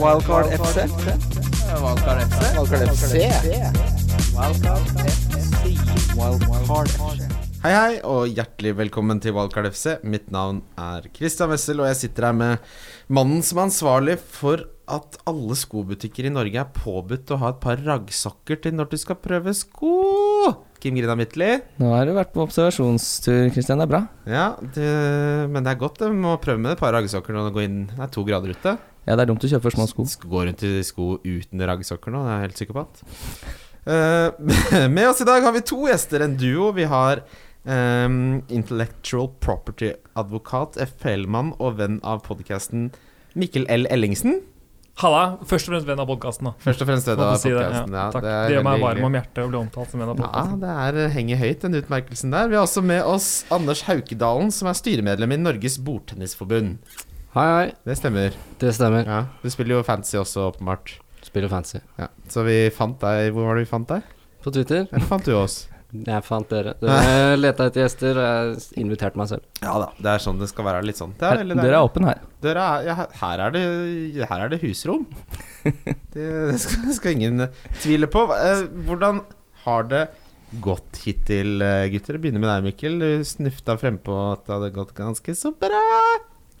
Wildcard FC. Wildcard FC. Wildcard FC. Wildcard FC. Wildcard FC. Hei, hei, og hjertelig velkommen til Wildcard FC. Mitt navn er Christian Wessel, og jeg sitter her med mannen som er ansvarlig for at alle skobutikker i Norge er påbudt å ha et par raggsokker til når du skal prøve sko. Kim Grina Midtly. Nå har du vært på observasjonstur, Kristian. Det er bra. Ja, det, men det er godt å må prøve med et par raggsokker når det går inn Det er to grader ute. Ja, det er dumt å kjøpe for små sko. Skal gå rundt i sko uten raggsokker nå, det er jeg helt sikker på at. Eh, med oss i dag har vi to gjester, en duo. Vi har um, Intellectual Property-advokat, FPL-mann og venn av podkasten Mikkel L. Ellingsen. Halla. Først og fremst venn av podkasten. Først og fremst venn av si det, podkasten. ja. Ja, Takk. det Det, gjør meg varm om hjertet å bli omtalt som venn av Ja, det er, eh, henger høyt, den utmerkelsen der. Vi har også med oss Anders Haukedalen, som er styremedlem i Norges Bordtennisforbund. Hei, hei. Det stemmer. Det stemmer. Ja, Du spiller jo fancy også, åpenbart. Spiller fancy. Ja. Så vi fant deg Hvor var det vi fant deg? På Twitter. Eller fant du oss? Jeg fant dere. Dere leta etter gjester, og jeg inviterte meg selv. Ja da, det er sånn det skal være. Litt sånn. Det er døra er åpen her. Døra er, ja, her, er det, her er det husrom. Det, det skal, skal ingen tvile på. Eh, Hvordan har det gått hittil, eh, gutter? Jeg begynner med deg, Mikkel. Du snufta frempå at det hadde gått ganske så bra.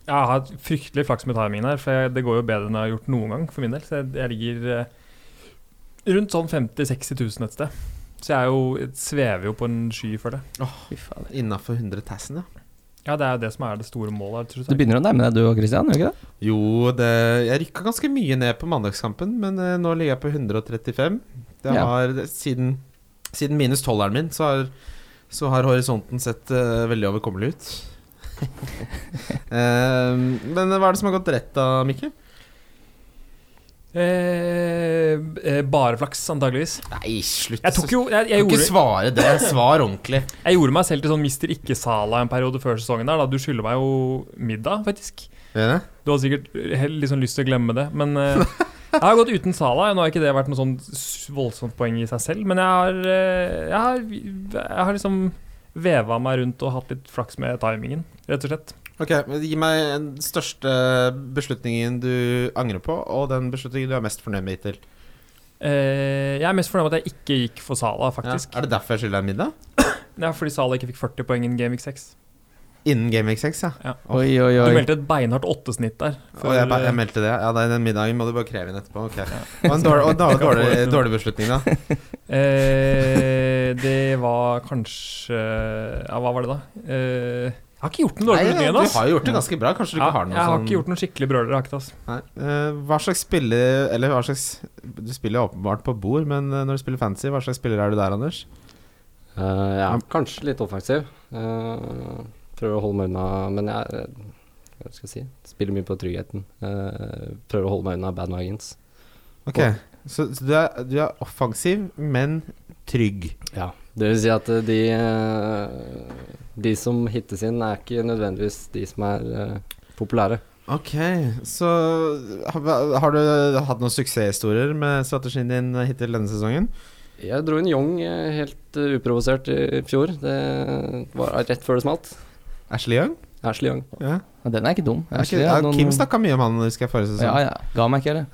Jeg har hatt fryktelig flaks med timingen her, for jeg, det går jo bedre enn jeg har gjort noen gang for min del. Så jeg, jeg ligger eh, rundt sånn 50 000-60 000 et sted. Så jeg, er jo, jeg svever jo på en sky for det. Oh. Innafor 100 tassen, ja. Ja, det er jo det som er det store målet Du begynner å nærme deg du og Kristian, gjør ikke det? Jo, det, jeg rykka ganske mye ned på mandagskampen, men eh, nå ligger jeg på 135. Det har, ja. siden, siden minus 12-eren min, så har, så har horisonten sett eh, veldig overkommelig ut. Eh, men hva er det som har gått rett da, Mikkel? Eh, eh, bare flaks, antageligvis. Nei, slutt. Jeg tok jo jeg, jeg, kan ikke svare det. Svar ordentlig. jeg gjorde meg selv til sånn mister ikke-Sala en periode før sesongen. der da Du skylder meg jo middag, faktisk. Det Du har sikkert helt liksom lyst til å glemme det, men eh, jeg har gått uten Sala. Nå har ikke det vært noe sånn voldsomt poeng i seg selv, men jeg har, eh, jeg har, jeg har liksom veva meg rundt og hatt litt flaks med timingen, rett og slett. Ok, Gi meg den største beslutningen du angrer på, og den beslutningen du er mest fornøyd med hittil. Eh, jeg er mest fornøyd med at jeg ikke gikk for Sala, Ja. Er det derfor jeg skylder deg en middag? Er fordi Sala ikke fikk 40 poeng i Game Week 6. Innen Game Week 6, ja. Ja. Oi, oi, Du meldte et beinhardt åttesnitt der. Og jeg, jeg meldte det. Ja, nei, Den middagen må du bare kreve inn etterpå. Ok Og en dårlig, dårlig, dårlig, dårlig beslutning, da. eh, det var kanskje Ja, hva var det, da? Eh, jeg har ikke gjort den dårlige dårlige beslutninger. du har jo gjort det ganske bra. Kanskje du Ja, ikke har noe jeg har sånn ikke gjort noen skikkelig det, ass. Nei. Eh, hva slags spiller Eller hva slags Du spiller jo åpenbart på bord, men eh, når du spiller fancy, hva slags spiller er du der, Anders? Uh, ja, kanskje litt offensiv. Eh, prøver å holde meg unna Men jeg eh, Hva skal jeg si? Spiller mye på tryggheten. Uh, prøver å holde meg unna bandwagons. Ok, Så, så du, er, du er offensiv, men trygg. Ja. Det vil si at eh, de De som hittes inn, er ikke nødvendigvis de som er populære. Ok, så har, du hatt noen suksesshistorier med strategien din hittil denne sesongen? Jeg dro inn Young helt uprovosert i fjor. Det var rett før det smalt. Ashley Young? Ashley Young. Ja. Den er ikke dum. Er ikke, ja, noen- Kim snakka mye om han husker jeg forrige sesong. Ja, ja. Ga meg ikke, eller?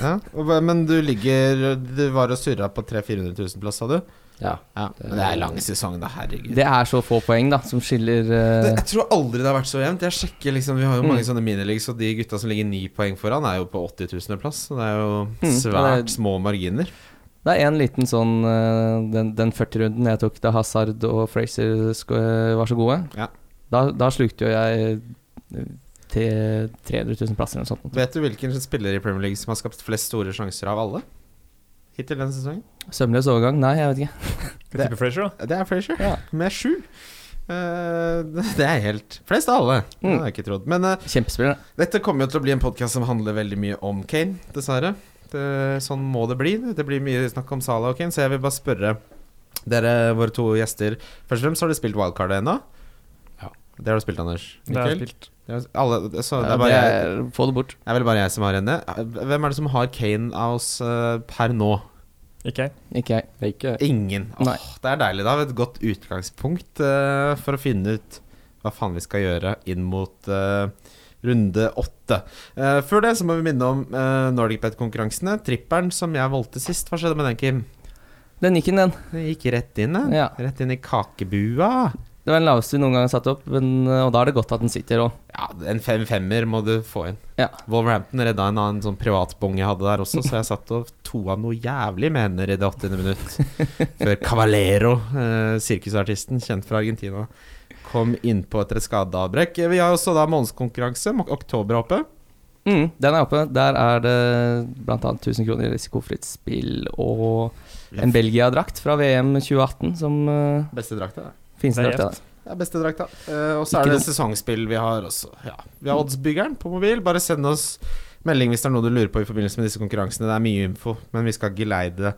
Ja, ja. Men du ligger Du var og surra på 300 000-400 000 plass, sa du? Ja. Ja, men det er lang sesong, da. Herregud. Det er så få poeng, da, som skiller uh... Det, jeg tror aldri det har vært så jevnt. Jeg sjekker liksom Vi har jo Mm. mange sånne minileagues, og de gutta som ligger ni poeng foran, er jo på 80 000 plass. Så det er jo Mm, svært det- små marginer. Det er en liten sånn eh, Den, den 40-runden jeg tok da Hazard og Fraser eh, var så gode, Ja. Da, da slukte jo jeg til 300 000 plasser eller noe sånt. Vet du hvilken spiller i Premier League som har skapt flest store sjanser av alle? Hittil denne sesongen? Sømløs overgang? Nei, jeg vet ikke. det, tippe Frazier, da? Det er Frazier, Ja. med sju. Uh, det er helt Flest av alle. Det Mm. har jeg ikke trodd. Men uh, Kjempespiller. dette kommer jo til å bli en podkast som handler veldig mye om Kane, dessverre. Det, sånn må det bli. Det blir mye snakk om Salah og Kane, så jeg vil bare spørre dere, våre to gjester Først og fremst, har du spilt wildcard ennå? Det har du spilt, Anders. Det har jeg Mikkel? spilt. Det er, alle, så det er bare det er, få det bort. det er vel bare jeg som har henne. Hvem er det som har Kane av oss eh, per nå? Ikke jeg. Ikke jeg. Ikke Ingen. Åh, det er deilig. Da har vi et godt utgangspunkt uh, for å finne ut hva faen vi skal gjøre inn mot uh, runde åtte. Uh, før det så må vi minne om uh, NordicBet-konkurransene. Tripperen som jeg valgte sist. Hva skjedde med den, Kim? Den gikk inn, den. Den gikk rett inn, den. Ja. Rett inn i kakebua. Det var den laveste vi noen gang har satt opp, men, eh, og da er det godt at den sitter òg. Ja, en fem-femmer må du få inn. Ja. Wolverhampton redda en annen sånn privatbong jeg hadde der også, så jeg satt og toa noe jævlig med hender i det 80. minutt. Før Cavalero, eh, sirkusartisten kjent fra Argentina, kom innpå etter et skadeavbrekk. Vi har også da månedskonkurranse, ok- oktober er oppe. Mm, den er oppe. Der er det bl.a. 1000 kroner i risikofritt spill og en Belgia-drakt fra VM 2018 som uh, Beste drakta. Fineste drakta. Det er beste drakta. Uh, og så er det sesongspill vi har også. Ja. Vi har Oddsbyggeren på mobil. Bare send oss melding hvis det er noe du lurer på i forbindelse med disse konkurransene. Det er mye info, men vi skal geleide,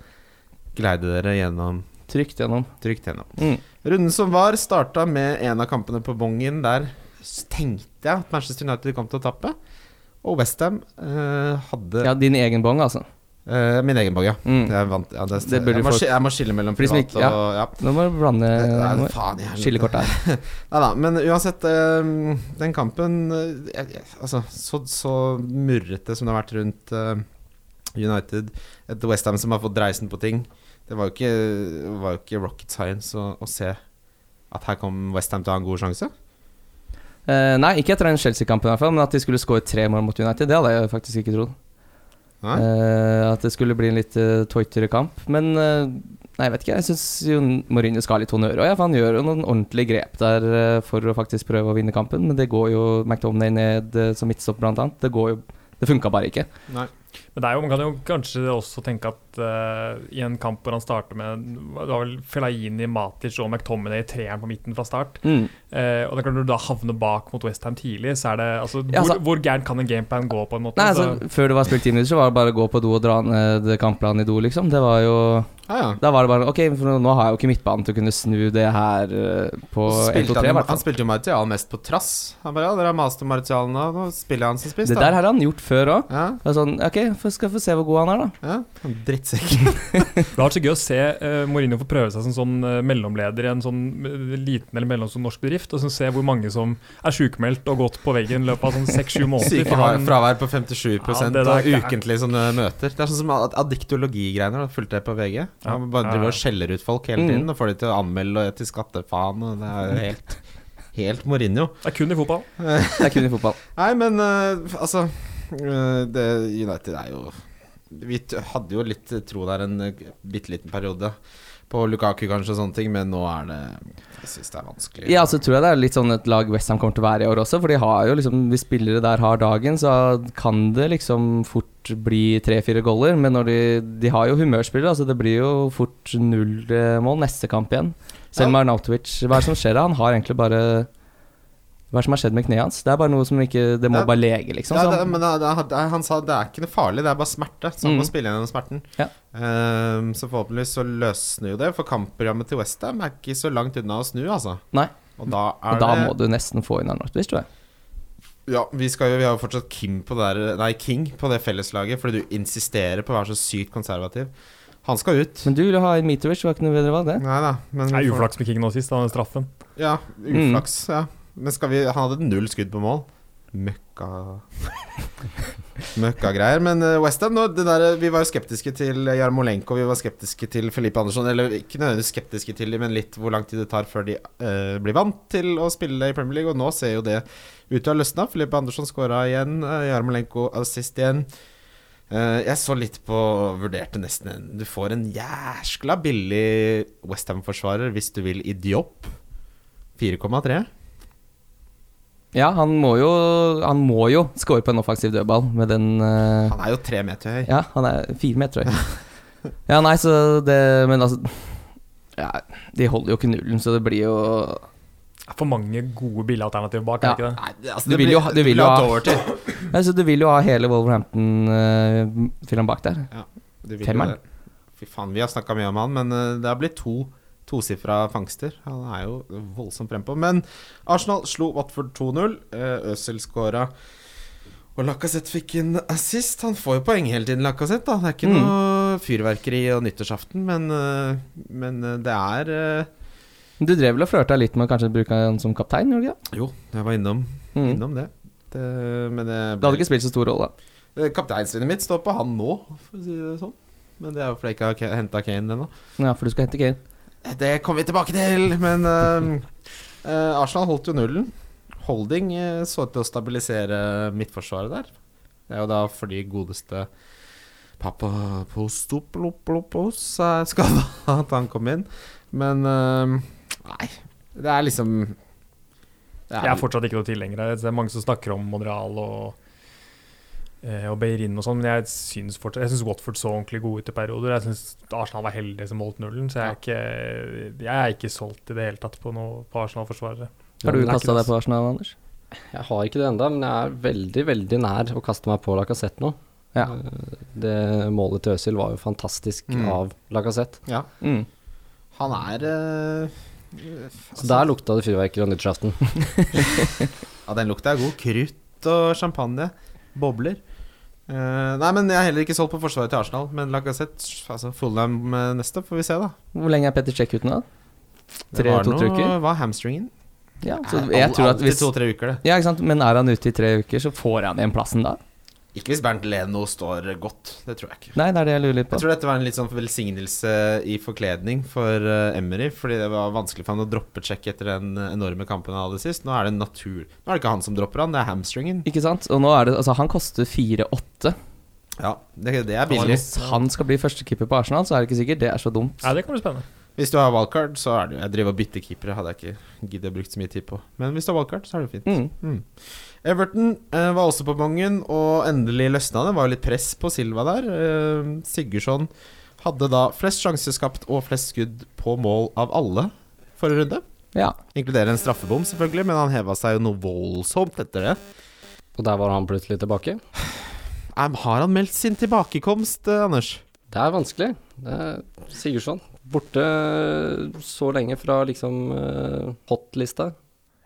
geleide dere gjennom Trygt gjennom. trygt gjennom. Mm. Runden som var, starta med en av kampene på bongen. Der tenkte jeg at Manchester United kom til å tappe. Og Westham uh, hadde Ja, din egen bong, altså. Eh, Min egen bong, ja. Mm. Jeg, vant, ja det, Det jeg, må, folk- jeg må skille mellom privat ikke- ja. og ja. Nå må du blande Nei, faen der. Nei da, men uansett, Uh, den kampen jeg- Altså, så, så murrete som det har vært rundt United, et Westham som har fått dreisen på ting Det var jo ikke, var jo ikke rocket science å, å se at her kom Westham til å ha en god sjanse. Nei, ikke etter den Chelsea-kampen, i hvert fall, men at de skulle skåre tre mål mot United, det hadde jeg faktisk ikke trodd. Eh, at det skulle bli en litt uh, tøytere kamp. Men uh, nei, jeg vet ikke, jeg syns Mourinho skal ha litt honnør Og ja, for han gjør jo noen ordentlige grep der uh, for å faktisk prøve å vinne kampen. Men det går jo McDonagh ned uh, som midtstopper, blant annet. Det går jo Det funka bare ikke. Nei. Men det er jo, man kan jo kanskje også tenke at eh, i en kamp hvor han starter med Det var vel Felaini, Matic og McTominay i treeren på midten fra start. Mm. Uh, og det er klart Når du da havner bak mot Westham tidlig, så er det altså, hvor, Ja, altså- hvor gærent kan en gameplan gå, på en måte? Nei, altså, Før det var spilt minutter, så var det bare å gå på do og dra ned kampplanen i do, liksom. Det var jo Ja, ja. Da var det bare Ok, for nå har jeg jo ikke midtbanen til å kunne snu det her eh, på 1-2-3. han, han spilte jo Martial mest på trass. Han bare Ja, dere har mast om Martial nå, nå spiller han som spiss, Det der har han gjort før òg. Ja, Sånn, ok, skal få se hvor god han er, da. ja. Han Drittsekk. Det har vært så gøy å se uh, Mourinho få prøve seg som sånn uh, mellomleder i en sånn uh, liten eller mellomstor norsk bedrift, og så se hvor mange som er sjukmeldt og gått på veggen i løpet av sånn seks-sju måneder. Syke Sykefravær fravær på 57 Ja, der og ukentlig sånne møter. Det er sånn som addiktologigreiene. Fulgte jeg på VG. Ja. Man bare driver ja. og skjeller ut folk hele Mm. tiden og får de til å anmelde og til skattefaen. Og det er helt, helt Mourinho. Det er kun i fotball. Det er kun i fotball. Nei, men altså det, United er jo Vi hadde jo litt tro der en uh, bitte liten periode. På Lukaku kanskje og sånne ting, men nå er det Jeg syns det er vanskelig. Ja, så tror jeg det er litt sånn et lag Westham kommer til å være i år også. For de har jo liksom Hvis spillere der har dagen, så kan det liksom fort bli tre-fire goller. Men når de De har jo humørspillere, altså det blir jo fort null eh, mål neste kamp igjen. Selv med Arnautovic Hva er det som skjer da? Han har egentlig bare Hva er det som har skjedd med kneet hans? Det er bare noe som ikke Det må Ja. bare lege, liksom. Ja, det, han- men det, det, han sa det er ikke noe farlig, det er bare smerte. Så han Mm. må spille gjennom smerten. Ja. Um, så forhåpentligvis så løsner jo det, for kampprogrammet til Westham er ikke så langt unna å snu, altså. Nei. Og da er og da det må du nesten få inn Arnautovic, tror jeg. Ja, vi, skal jo, vi har jo fortsatt Kim på det der, Nei, King på det felleslaget, fordi du insisterer på å være så sykt konservativ. Han skal ut. Men du ville ha inn Mitrovic, var ikke noe bedre valg, det? Nei da. Men Det er uflaks med King nå sist, da, den straffen. Ja, Mm. uflaks. Ja. Men skal vi Han hadde null skudd på mål. Møkka Møkkagreier. Men uh, Westham Vi var jo skeptiske til Jarmolenko, vi var skeptiske til Felipe Andersson. Eller ikke nødvendigvis skeptiske til dem, men litt hvor lang tid det tar før de uh, blir vant til å spille i Premier League. Og nå ser jo det ut til å ha løsna. Felipe Andersson skåra igjen. Uh, Jarmolenko assist igjen. Uh, jeg så litt på Vurderte nesten en Du får en jæskla billig Westham-forsvarer hvis du vil i Diop. 4,3. Ja, han må jo Han må jo score på en offensiv dødball med den uh, Han er jo tre meter høy. Ja, han er fire meter høy. ja, nei, så det Men altså Ja, de holder jo ikke nullen, så det blir jo for mange gode billigalternativer bak, Ja. er det ikke det? Nei, altså, Du det vil blir- jo ha- du vil jo ha Altså, Du vil jo ha hele Wolverhampton-filmen bak der. Ja, Femmeren. Fy faen, vi har snakka mye om han, men uh, det har blitt to tosifra fangster. Han er jo voldsomt frempå. Men Arsenal slo Watford 2-0. Uh, Øzil skåra. Og Lacassette fikk en assist. Han får jo poeng hele tiden, Lacassette. da. Det er ikke Mm. noe fyrverkeri og nyttårsaften, men, eh, men eh, det er eh, Du drev vel og flørta litt med å kanskje bruke han som kaptein? gjorde du? Jo, jeg var innom, Mm. innom det. Det, men det, Det hadde ikke spilt så stor rolle. da? Kapteinsvinnet mitt står på han nå, for å si det sånn. Men det er jo fordi jeg ikke har henta Kane ennå. Ja, for du skal hente Kane. Det kommer vi tilbake til, men eh, Arsenal holdt jo nullen. Holding eh, så ut til å stabilisere midtforsvaret der. Det er jo da fordi godeste Papapostopolopolopos er skada at han kom inn. Men uh, nei, det er liksom det Jeg er fortsatt ikke noe tilhenger her. det. Er mange som snakker om Monreal og, og Beirin og sånn, men jeg syns fortsatt Jeg syns Watford så ordentlig gode ut i perioder. Jeg syns Arsenal var heldige som holdt nullen, så jeg er ikke, jeg er ikke solgt i det hele tatt på, noe, på Arsenal-forsvarere. Har du kasta deg på Arsenal, Anders? Jeg har ikke det ennå, men jeg er veldig, veldig nær å kaste meg på Lacassette nå. Ja. Eh, Det målet til Øzil var jo fantastisk Mm. av Lacassette. Ja, Mm. han er eh, Så der lukta det fyrverkeri og nyttårsaften. Ja, den lukta er god. Krutt og champagne. Bobler. Eh, nei, men jeg er heller ikke solgt på forsvaret til Arsenal. Men Lacassette, altså Fulham eh, neste, får vi se, da. Hvor lenge er Petter Check ute nå? Det Tre, var to-tre noe- uker? Var hamstringen? Ja, så jeg, jeg tror at hvis to-tre uker, det. Ja, ikke sant, men er han ute i tre uker, så får han igjen plassen da? Ikke hvis Bernt Leno står godt. Det tror jeg ikke. Nei, det er det jeg lurer litt på. Jeg tror dette var en litt sånn velsignelse i forkledning for uh, Emery. Fordi det var vanskelig for han å droppe check etter den enorme kampen han hadde sist. Nå er det natur Nå er det ikke han som dropper han, det er hamstringen. Ikke sant? Og nå er det Altså, han koster 4-8. Ja, det, det er billig. Hvis han skal bli førstekeeper på Arsenal, så er det ikke sikkert det er så dumt. Nei, det kan bli spennende. Hvis du har wildcard, så er det jo Jeg driver og bytter keepere, hadde jeg ikke giddet å bruke så mye tid på. Men hvis du har wildcard, så er det fint. Mm. Mm. Everton eh, var også på bongen, og endelig løsna det. Var jo litt press på Silva der. Eh, Sigurdsson hadde da flest sjanser skapt og flest skudd på mål av alle forrige runde. Ja. Inkluderer en straffebom, selvfølgelig, men han heva seg jo noe voldsomt etter det. Og der var han plutselig tilbake. Har han meldt sin tilbakekomst, eh, Anders? Det er vanskelig. Det er Sigurdsson. Borte så lenge fra liksom uh, hot-lista.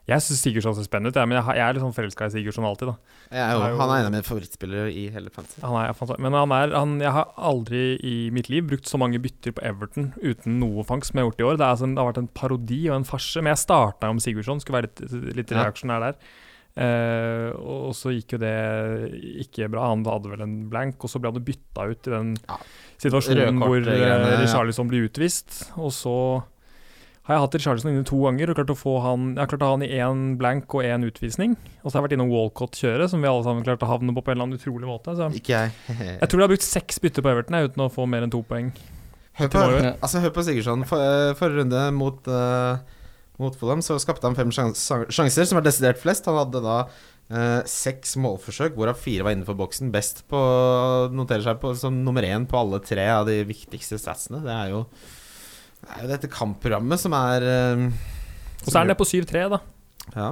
Jeg syns Sigurdsson ser spennende ut, men jeg, er litt sånn forelska i Sigurdsson alltid. da Jeg er jo, Er jo- han er en av mine favorittspillere i hele fantasy. Men han er, han, jeg har aldri i mitt liv brukt så mange bytter på Everton uten noe fangst som jeg har gjort i år. Det, er, altså, det har vært en parodi og en farse. Men jeg starta om Sigurdsson, skulle være litt, litt reaksjonær der. Uh, og så gikk jo det ikke bra. Han hadde vel en blank, og så ble han bytta ut i den Ja. situasjonen hvor uh. Richarlison blir utvist. Og så har jeg hatt Richarlison inne to ganger og klart å få han Jeg har klart å ha han i én blank og én utvisning. Og så har jeg vært innom Walcott kjøre, som vi alle sammen klarte å havne på på en eller annen utrolig måte. Så Ikke jeg. jeg tror de har brukt seks bytter på Everton jeg, uten å få mer enn to poeng. Hør på, altså, hør på Sigurdsson. For, eh, Forrige runde mot, uh, mot Fulham så skapte han fem sjans sjanser, som er desidert flest. Han hadde da uh, seks målforsøk, hvorav fire var innenfor boksen. Best på Noterer seg på som nummer én på alle tre av de viktigste statsene. Det er jo, det er jo dette kampprogrammet som er eh, Og så er han nede på 7-3, da. Ja.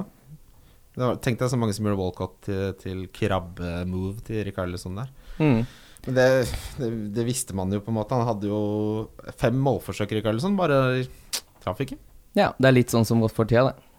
Det var, Tenk deg så mange som gjorde Walcott til, til krabbe-move til Rikarlison der. Mm. Men det, det, det visste man jo på en måte. Han hadde jo fem målforsøk, Rikarlison, bare traff ikke. Ja, det er litt sånn som Watford-tida, det.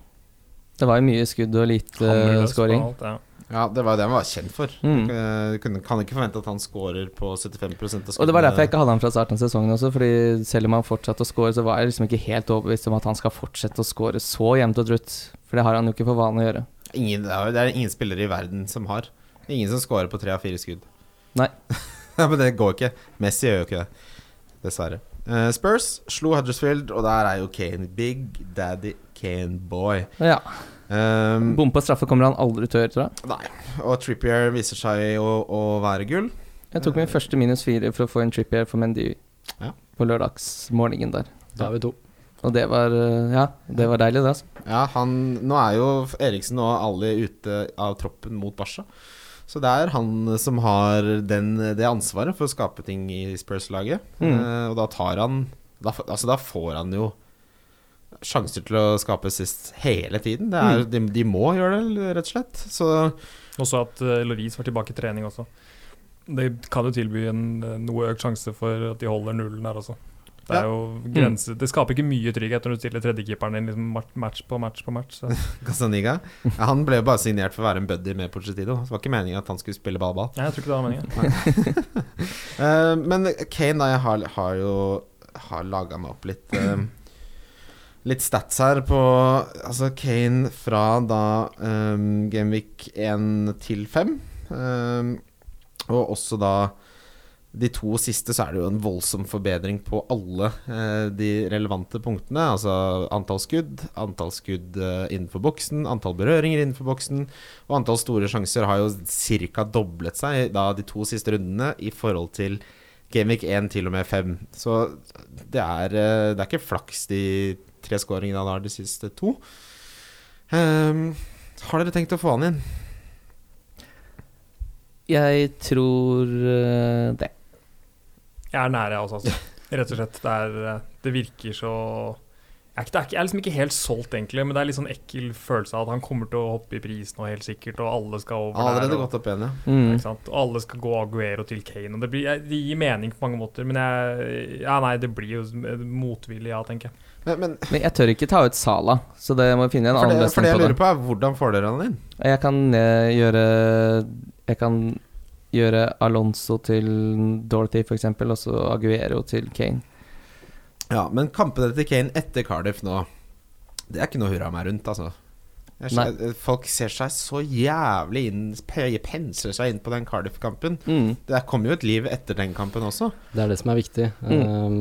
Det var jo mye skudd og lite Hammerløs scoring. alt, ja. Ja, det var jo det han var kjent for. Mm. Eh, Du kan ikke forvente at han scorer på 75% av skuddene. Og det var derfor jeg ikke hadde han fra starten av sesongen også, fordi selv om han fortsatte å score, så var jeg liksom ikke helt overbevist om at han skal fortsette å score så jevnt og trutt. For det har han jo ikke for vane å gjøre. ingen, det, er, ingen spillere i verden som har. Ingen som scorer på tre av fire skudd. Nei. ja, Men det går ikke. Messi gjør jo ikke det. Dessverre. Eh, Spurs slo Huddersfield, og der er jo Kane Big Daddy Kane Boy. Ja. Um, Bom på straffe kommer han aldri til å gjøre, tror jeg. Nei. Og Trippier viser seg å, å være gull. Jeg tok min første minus fire for å få en trippier for Mendy Ja. på lørdagsmorgenen der. Da er vi to. Og det var eh, Ja, det var deilig, det, altså. Ja, han Nå er jo Eriksen og alle ute av troppen mot Barca. Så det er han som har den, det ansvaret for å skape ting i Spurs-laget. Mm. Uh, og da tar han da, Altså, da får han jo sjanser til å skape sist hele tiden. Det er, Mm. de, de må gjøre det, rett og slett. Så også at uh, Loris var tilbake i trening også. Det kan jo tilby en eh, noe økt sjanse for at de holder nullen her også. Det er Ja. jo grenser Det skaper ikke mye trygghet når du stiller tredjekeeperen din liksom match på match på match. Casaniga Han ble jo bare signert for å være en buddy med Pochettino. Det var ikke meningen at han skulle spille ball-ball. Nei, jeg tror ikke det var meningen. uh, men Kane, da, jeg har, har jo har laga meg opp litt. eh, litt stats her på Altså Kane fra da um, Gameweek 1 til 5. Um, og også da de to siste så er det jo en voldsom forbedring på alle eh, de relevante punktene. Altså antall skudd, antall skudd eh, innenfor boksen, antall berøringer innenfor boksen. Og antall store sjanser har jo ca. doblet seg da de to siste rundene i forhold til Gameweek 1 til og med 5. Så det er, eh, det er ikke flaks de tre skåringene han har de siste to. Um, har dere tenkt å få han inn? Jeg tror eh, det. Jeg er nære, jeg også, altså. Rett og slett. Det, er, eh, det virker så jeg er, ikke, jeg er liksom ikke helt solgt, egentlig, men det er litt sånn ekkel følelse av at han kommer til å hoppe i pris nå, helt sikkert, og alle skal over Han der. allerede Og, gått opp igjen, ja. Mm. ikke sant? og alle skal gå Aguero til Kane. Og det, blir, det gir mening på mange måter, men jeg Ja, nei, det blir jo motvillig, ja, tenker jeg. Men, men Men jeg tør ikke ta ut Sala, så det må finne en annen det, for det jeg på lurer på, er hvordan får dere han inn? Jeg kan eh, gjøre Jeg kan gjøre Alonso til Dorothy, f.eks., og så Aguero til Kane. Ja, men kampene til Kane etter Cardiff nå Det er ikke noe hurra meg rundt, altså. Jeg ser, folk ser seg så jævlig inn pe- Pensler seg inn på den Cardiff-kampen. Mm. Det kommer jo et liv etter den kampen også. Det er det som er viktig. Mm. Um,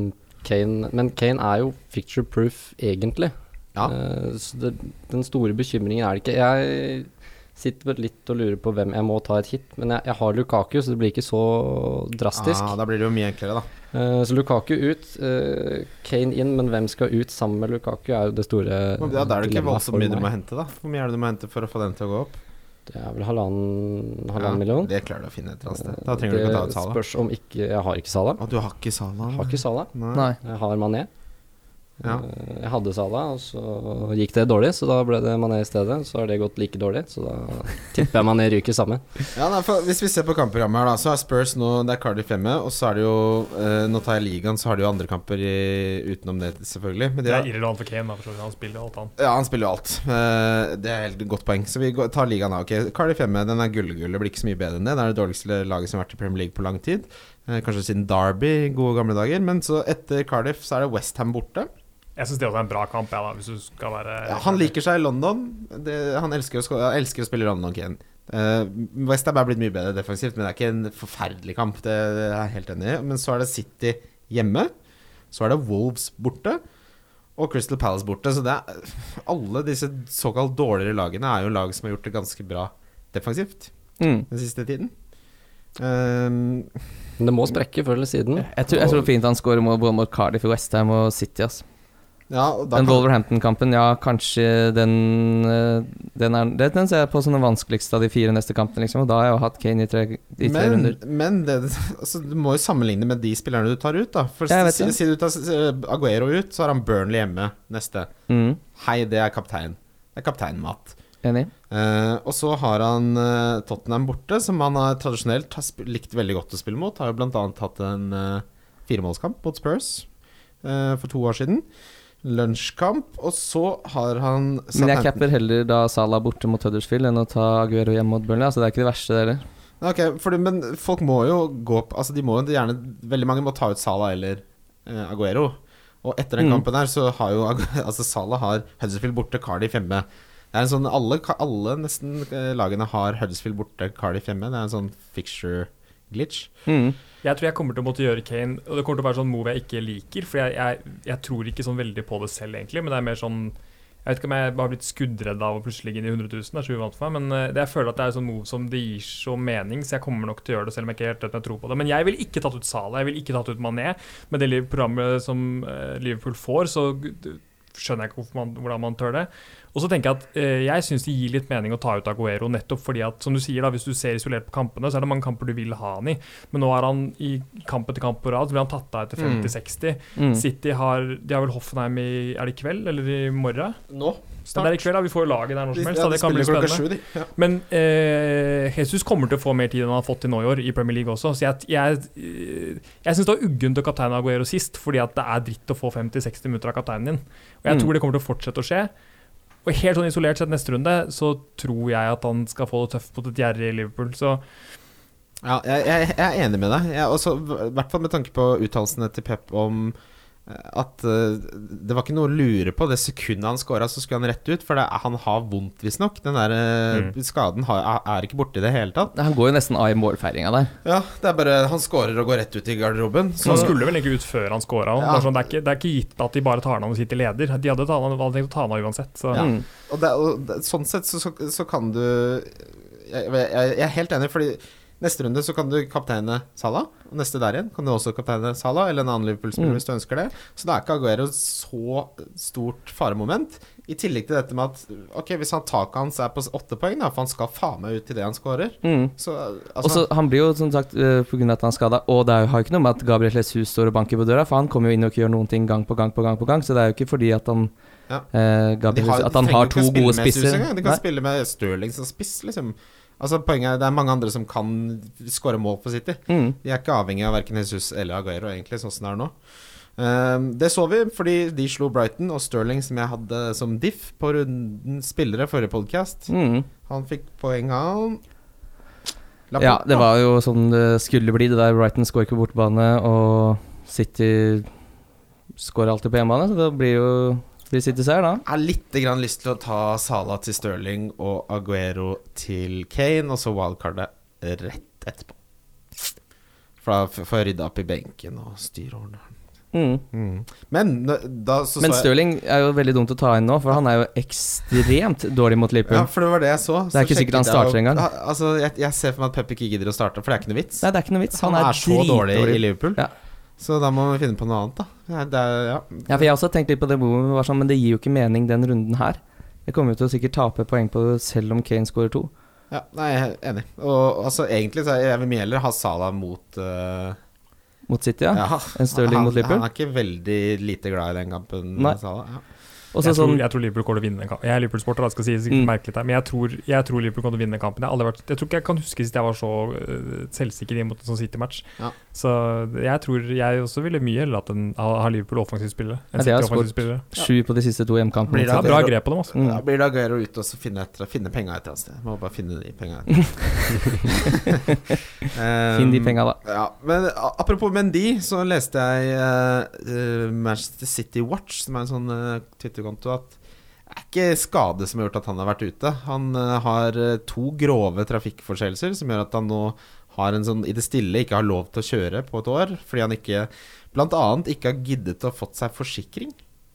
Kane, men Kane er jo picture proof, egentlig. Ja. Uh, så det, den store bekymringen er det ikke. Jeg sitter litt og lurer på hvem jeg må ta et hit, men jeg, jeg har Lukaku, så det blir ikke så drastisk. Ah, da blir det jo mye enklere, da. Uh, så Lukaku ut, uh, Kane inn, men hvem skal ut sammen med Lukaku, er jo det store Ja, da er det ikke voldsomt mye du må hente, da. Hvor mye er det du må hente for å få den til å gå opp? Det er vel halvannen, halvannen Ja, million. Det klarer du å finne et eller annet sted. Da trenger du ikke å ta ut Sala. Spørs om ikke Jeg har ikke Sala. Å, du har ikke Sala? Har ikke Sala. Nei. Nei. Jeg har Mané. Ja. Eh, Jeg hadde Salah, og så gikk det dårlig, så da ble det Mané i stedet. Så har det gått like dårlig, så da tipper jeg Mané ryker sammen. Ja, nei, for Hvis vi ser på kampprogrammet her, da så er Spurs nå Det er Cardiff hjemme. Og så er det jo eh, Nå tar jeg ligaen, så har de jo andre kamper i, utenom det, selvfølgelig. Men de Det er irrelevant for Kane, da, for. Han spiller jo alt annet. ja, han spiller jo alt. Eh, det er helt godt poeng. Så vi går, tar ligaen da. Ok, Cardiff hjemme, den er gullgull. Det blir ikke så mye bedre enn det. Det er det dårligste laget som har vært i Premier League på lang tid. Eh, kanskje siden Derby gode gamle dager. Men så etter Cardiff så er det Westham borte. Jeg syns det også er en bra kamp, Ja, da, hvis du skal være Ja, han liker seg i London. Det, han elsker å, han elsker å spille London, Kane. Uh, Westham er blitt mye bedre defensivt, men det er ikke en forferdelig kamp. Det, det er jeg helt enig i. Men så er det City hjemme. Så er det Wolves borte. Og Crystal Palace borte. Så det er, alle disse såkalt dårligere lagene er jo lag som har gjort det ganske bra defensivt Mm. den siste tiden. Um, det må sprekke før eller siden. Jeg, tror, jeg tror fint han scorer mot- både i Cardiff, Westham og City. ass. Ja, Den Wolverhampton-kampen, ja, kanskje den eh, Den, er, den ser jeg på som den vanskeligste av de fire neste kampene, liksom. Og da har jeg jo hatt Kane i tre, i tre men, runder. men det, altså, du må jo sammenligne med de spillerne du tar ut, da. For siden si, si du tar eh, Aguero ut, så har han Burnley hjemme neste. Mm. Hei, det er kaptein. Det er kapteinmat. Enig. Uh, og så har han uh, Tottenham borte, som han har tradisjonelt har likt veldig godt å spille mot. Har jo annet hatt en uh, firemålskamp mot Spurs for to år siden. Lunsjkamp. Og så har han Men jeg capper heller da Salah borte mot Huddersfield enn å ta Aguero hjemme mot Burnley. Altså, det er ikke det verste, det heller. Ok, fordi, men folk må jo gå opp Altså de må jo gjerne Veldig mange må ta ut Salah eller eh, Aguero. Og etter den Mm. kampen her så har jo Altså Salah har Huddersfield borte, Cardiff hjemme. Det er en sånn Alle, alle nesten eh, lagene har Huddersfield borte, Cardiff hjemme. Det er en sånn fixture glitch. Mm. Jeg tror jeg kommer til å måtte gjøre Kane, og det kommer til å være sånn move jeg ikke liker. For jeg, jeg, jeg tror ikke sånn veldig på det selv, egentlig, men det er mer sånn Jeg vet ikke om jeg har blitt skuddredd av å plutselig ligge inn i 100 000, det er så uvant for meg, men eh, det, jeg føler at det er sånn move som det gir så mening, så jeg kommer nok til å gjøre det selv om jeg ikke helt vet om jeg tror på det. Men jeg vil ikke tatt ut Salah, jeg vil ikke tatt ut Mané. Med det programmet som eh, Liverpool får, så skjønner jeg ikke man, hvordan man tør det. Og så tenker jeg at eh, jeg syns det gir litt mening å ta ut Aguero, nettopp fordi at, som du sier, da, hvis du ser isolert på kampene, så er det mange kamper du vil ha han i. Men nå er han i kamp etter kamp på rad, så blir han tatt av etter Mm. 50-60. Mm. City har De har vel Hoffenheim i Er det i kveld, eller i morgen? Nå? Ja, det er i kveld, da. Vi får jo laget der når som helst. ja, de Det kan bli spennende. 7. Ja. Men eh, Jesus kommer til å få mer tid enn han har fått til nå i år, i Premier League også. Så jeg, jeg, eh, jeg syns det var uggent å kapteine Aguero sist, fordi at det er dritt å få 50-60 minutter av kapteinen din. Og jeg Mm. tror det kommer til å fortsette å skje. Og helt sånn isolert sett neste runde, så tror jeg at han skal få det tøft mot et gjerrig Liverpool. Så Ja, jeg, jeg, er enig med deg. I hvert fall med tanke på uttalelsene til Pep om at eh, det var ikke noe å lure på. Det sekundet han scora, så skulle han rett ut. For det, han har vondt, visstnok. Den der eh, Mm. skaden har, er- ikke borte i det hele tatt. Han går jo nesten av i målfeiringa der. Ja, det er bare Han scorer og går rett ut i garderoben. Så han skulle vel ikke ut før han scora. Ja. Sånn, det, er ikke- det er ikke gitt at de bare tar han av og sitter leder. De hadde, tatt hadde tenkt å ta han av uansett. Så. Mm. Og, det, og det, sånn sett så, så, så kan du jeg, jeg, jeg er helt enig, fordi neste runde så kan du kapteine Salah. Og neste der igjen kan du også kapteine Salah, eller en annen Liverpool-spiller Mm. hvis du ønsker det. Så da er ikke Aguero så stort faremoment. I tillegg til dette med at Ok, hvis han taket hans er på åtte poeng, da, for han skal faen meg ut til det han scorer, Mm. så altså Han blir jo som sagt uh, pga. at han er skada, og det har jo ikke noe med at Gabriel Jesus står og banker på døra, for han kommer jo inn og ikke gjør noen ting gang på gang på gang, på gang så det er jo ikke fordi at han Ja. eh, Gabriel har- At han har to gode spisser. De kan Nei. spille med Stirling som spiss, liksom. Altså Poenget er det er mange andre som kan skåre mål for City. Mm. De er ikke avhengig av verken Jesus eller Aguero, egentlig, sånn som det er nå. Um, det så vi fordi de slo Brighton, og Sterling, som jeg hadde som diff på runden spillere forrige podkast, Mm. han fikk poeng av Ja, det var jo sånn det skulle bli. Det der Brighton skårer ikke på bortebane, og City skårer alltid på hjemmebane, så det blir jo blir City-seier, da. Jeg har litt grann lyst til å ta Salah til Sterling og Aguero til Kane, og så wildcardet rett etterpå. For da får jeg rydda opp i benken og styre ordene. Mm. Mm. Men da så Men så Stirling er jo veldig dumt å ta inn nå, for han er jo ekstremt dårlig mot Liverpool. Ja, for det var det jeg så. Det er ikke sikkert han starter engang. Altså, jeg, jeg ser for meg at Pep ikke gidder å starte, for det er ikke noe vits. Nei, det er ikke noe vits. han, Han, er, så dårlig i Liverpool. Ja. Så da må vi finne på noe annet, da. Ja, det er, ja. Ja, for jeg har også tenkt litt på det, var sånn, men det gir jo ikke mening den runden her. Jeg kommer jo til å sikkert tape poeng på det selv om Kane skårer to. ja nei, jeg er enig. Og altså, egentlig så er jeg vil mye heller ha Salah mot uh, Mot City, ja. En Stirling han, mot Liverpool? Han er ikke veldig lite glad i den kampen. Nei. Salah, ja. Også jeg, jeg, tror, sånn jeg tror Liverpool kommer til å vinne den kampen. Jeg er Liverpool-sporter, skal si sikkert Mm. merkelig her, men jeg tror, jeg tror Liverpool kommer til å vinne den kampen. Jeg, aldri vært, jeg tror ikke jeg kan huske sist jeg var så uh, selvsikker inn mot en sånn City-match. Ja. Så jeg tror jeg også ville mye heller hatt en, ha Liverpool offensivt spillere Ja, de har skåret sju på de siste to hjemkampene. Blir Det bra grep på dem, altså. Mm. Da blir det Aguero ut og så finne, etter, finne penga et eller annet sted. Må bare finne de penga. um, Finn de penga, da. Ja, men apropos Mendy, så leste jeg eh, eh, Manchester City Watch, som er en sånn uh, Twitter-konto, at det er ikke skade som har gjort at han har vært ute. Han eh, har eh, to grove trafikkforseelser som gjør at han nå har en sånn i det stille ikke har lov til å kjøre på et år, fordi han ikke annet ikke har giddet å fått seg forsikring.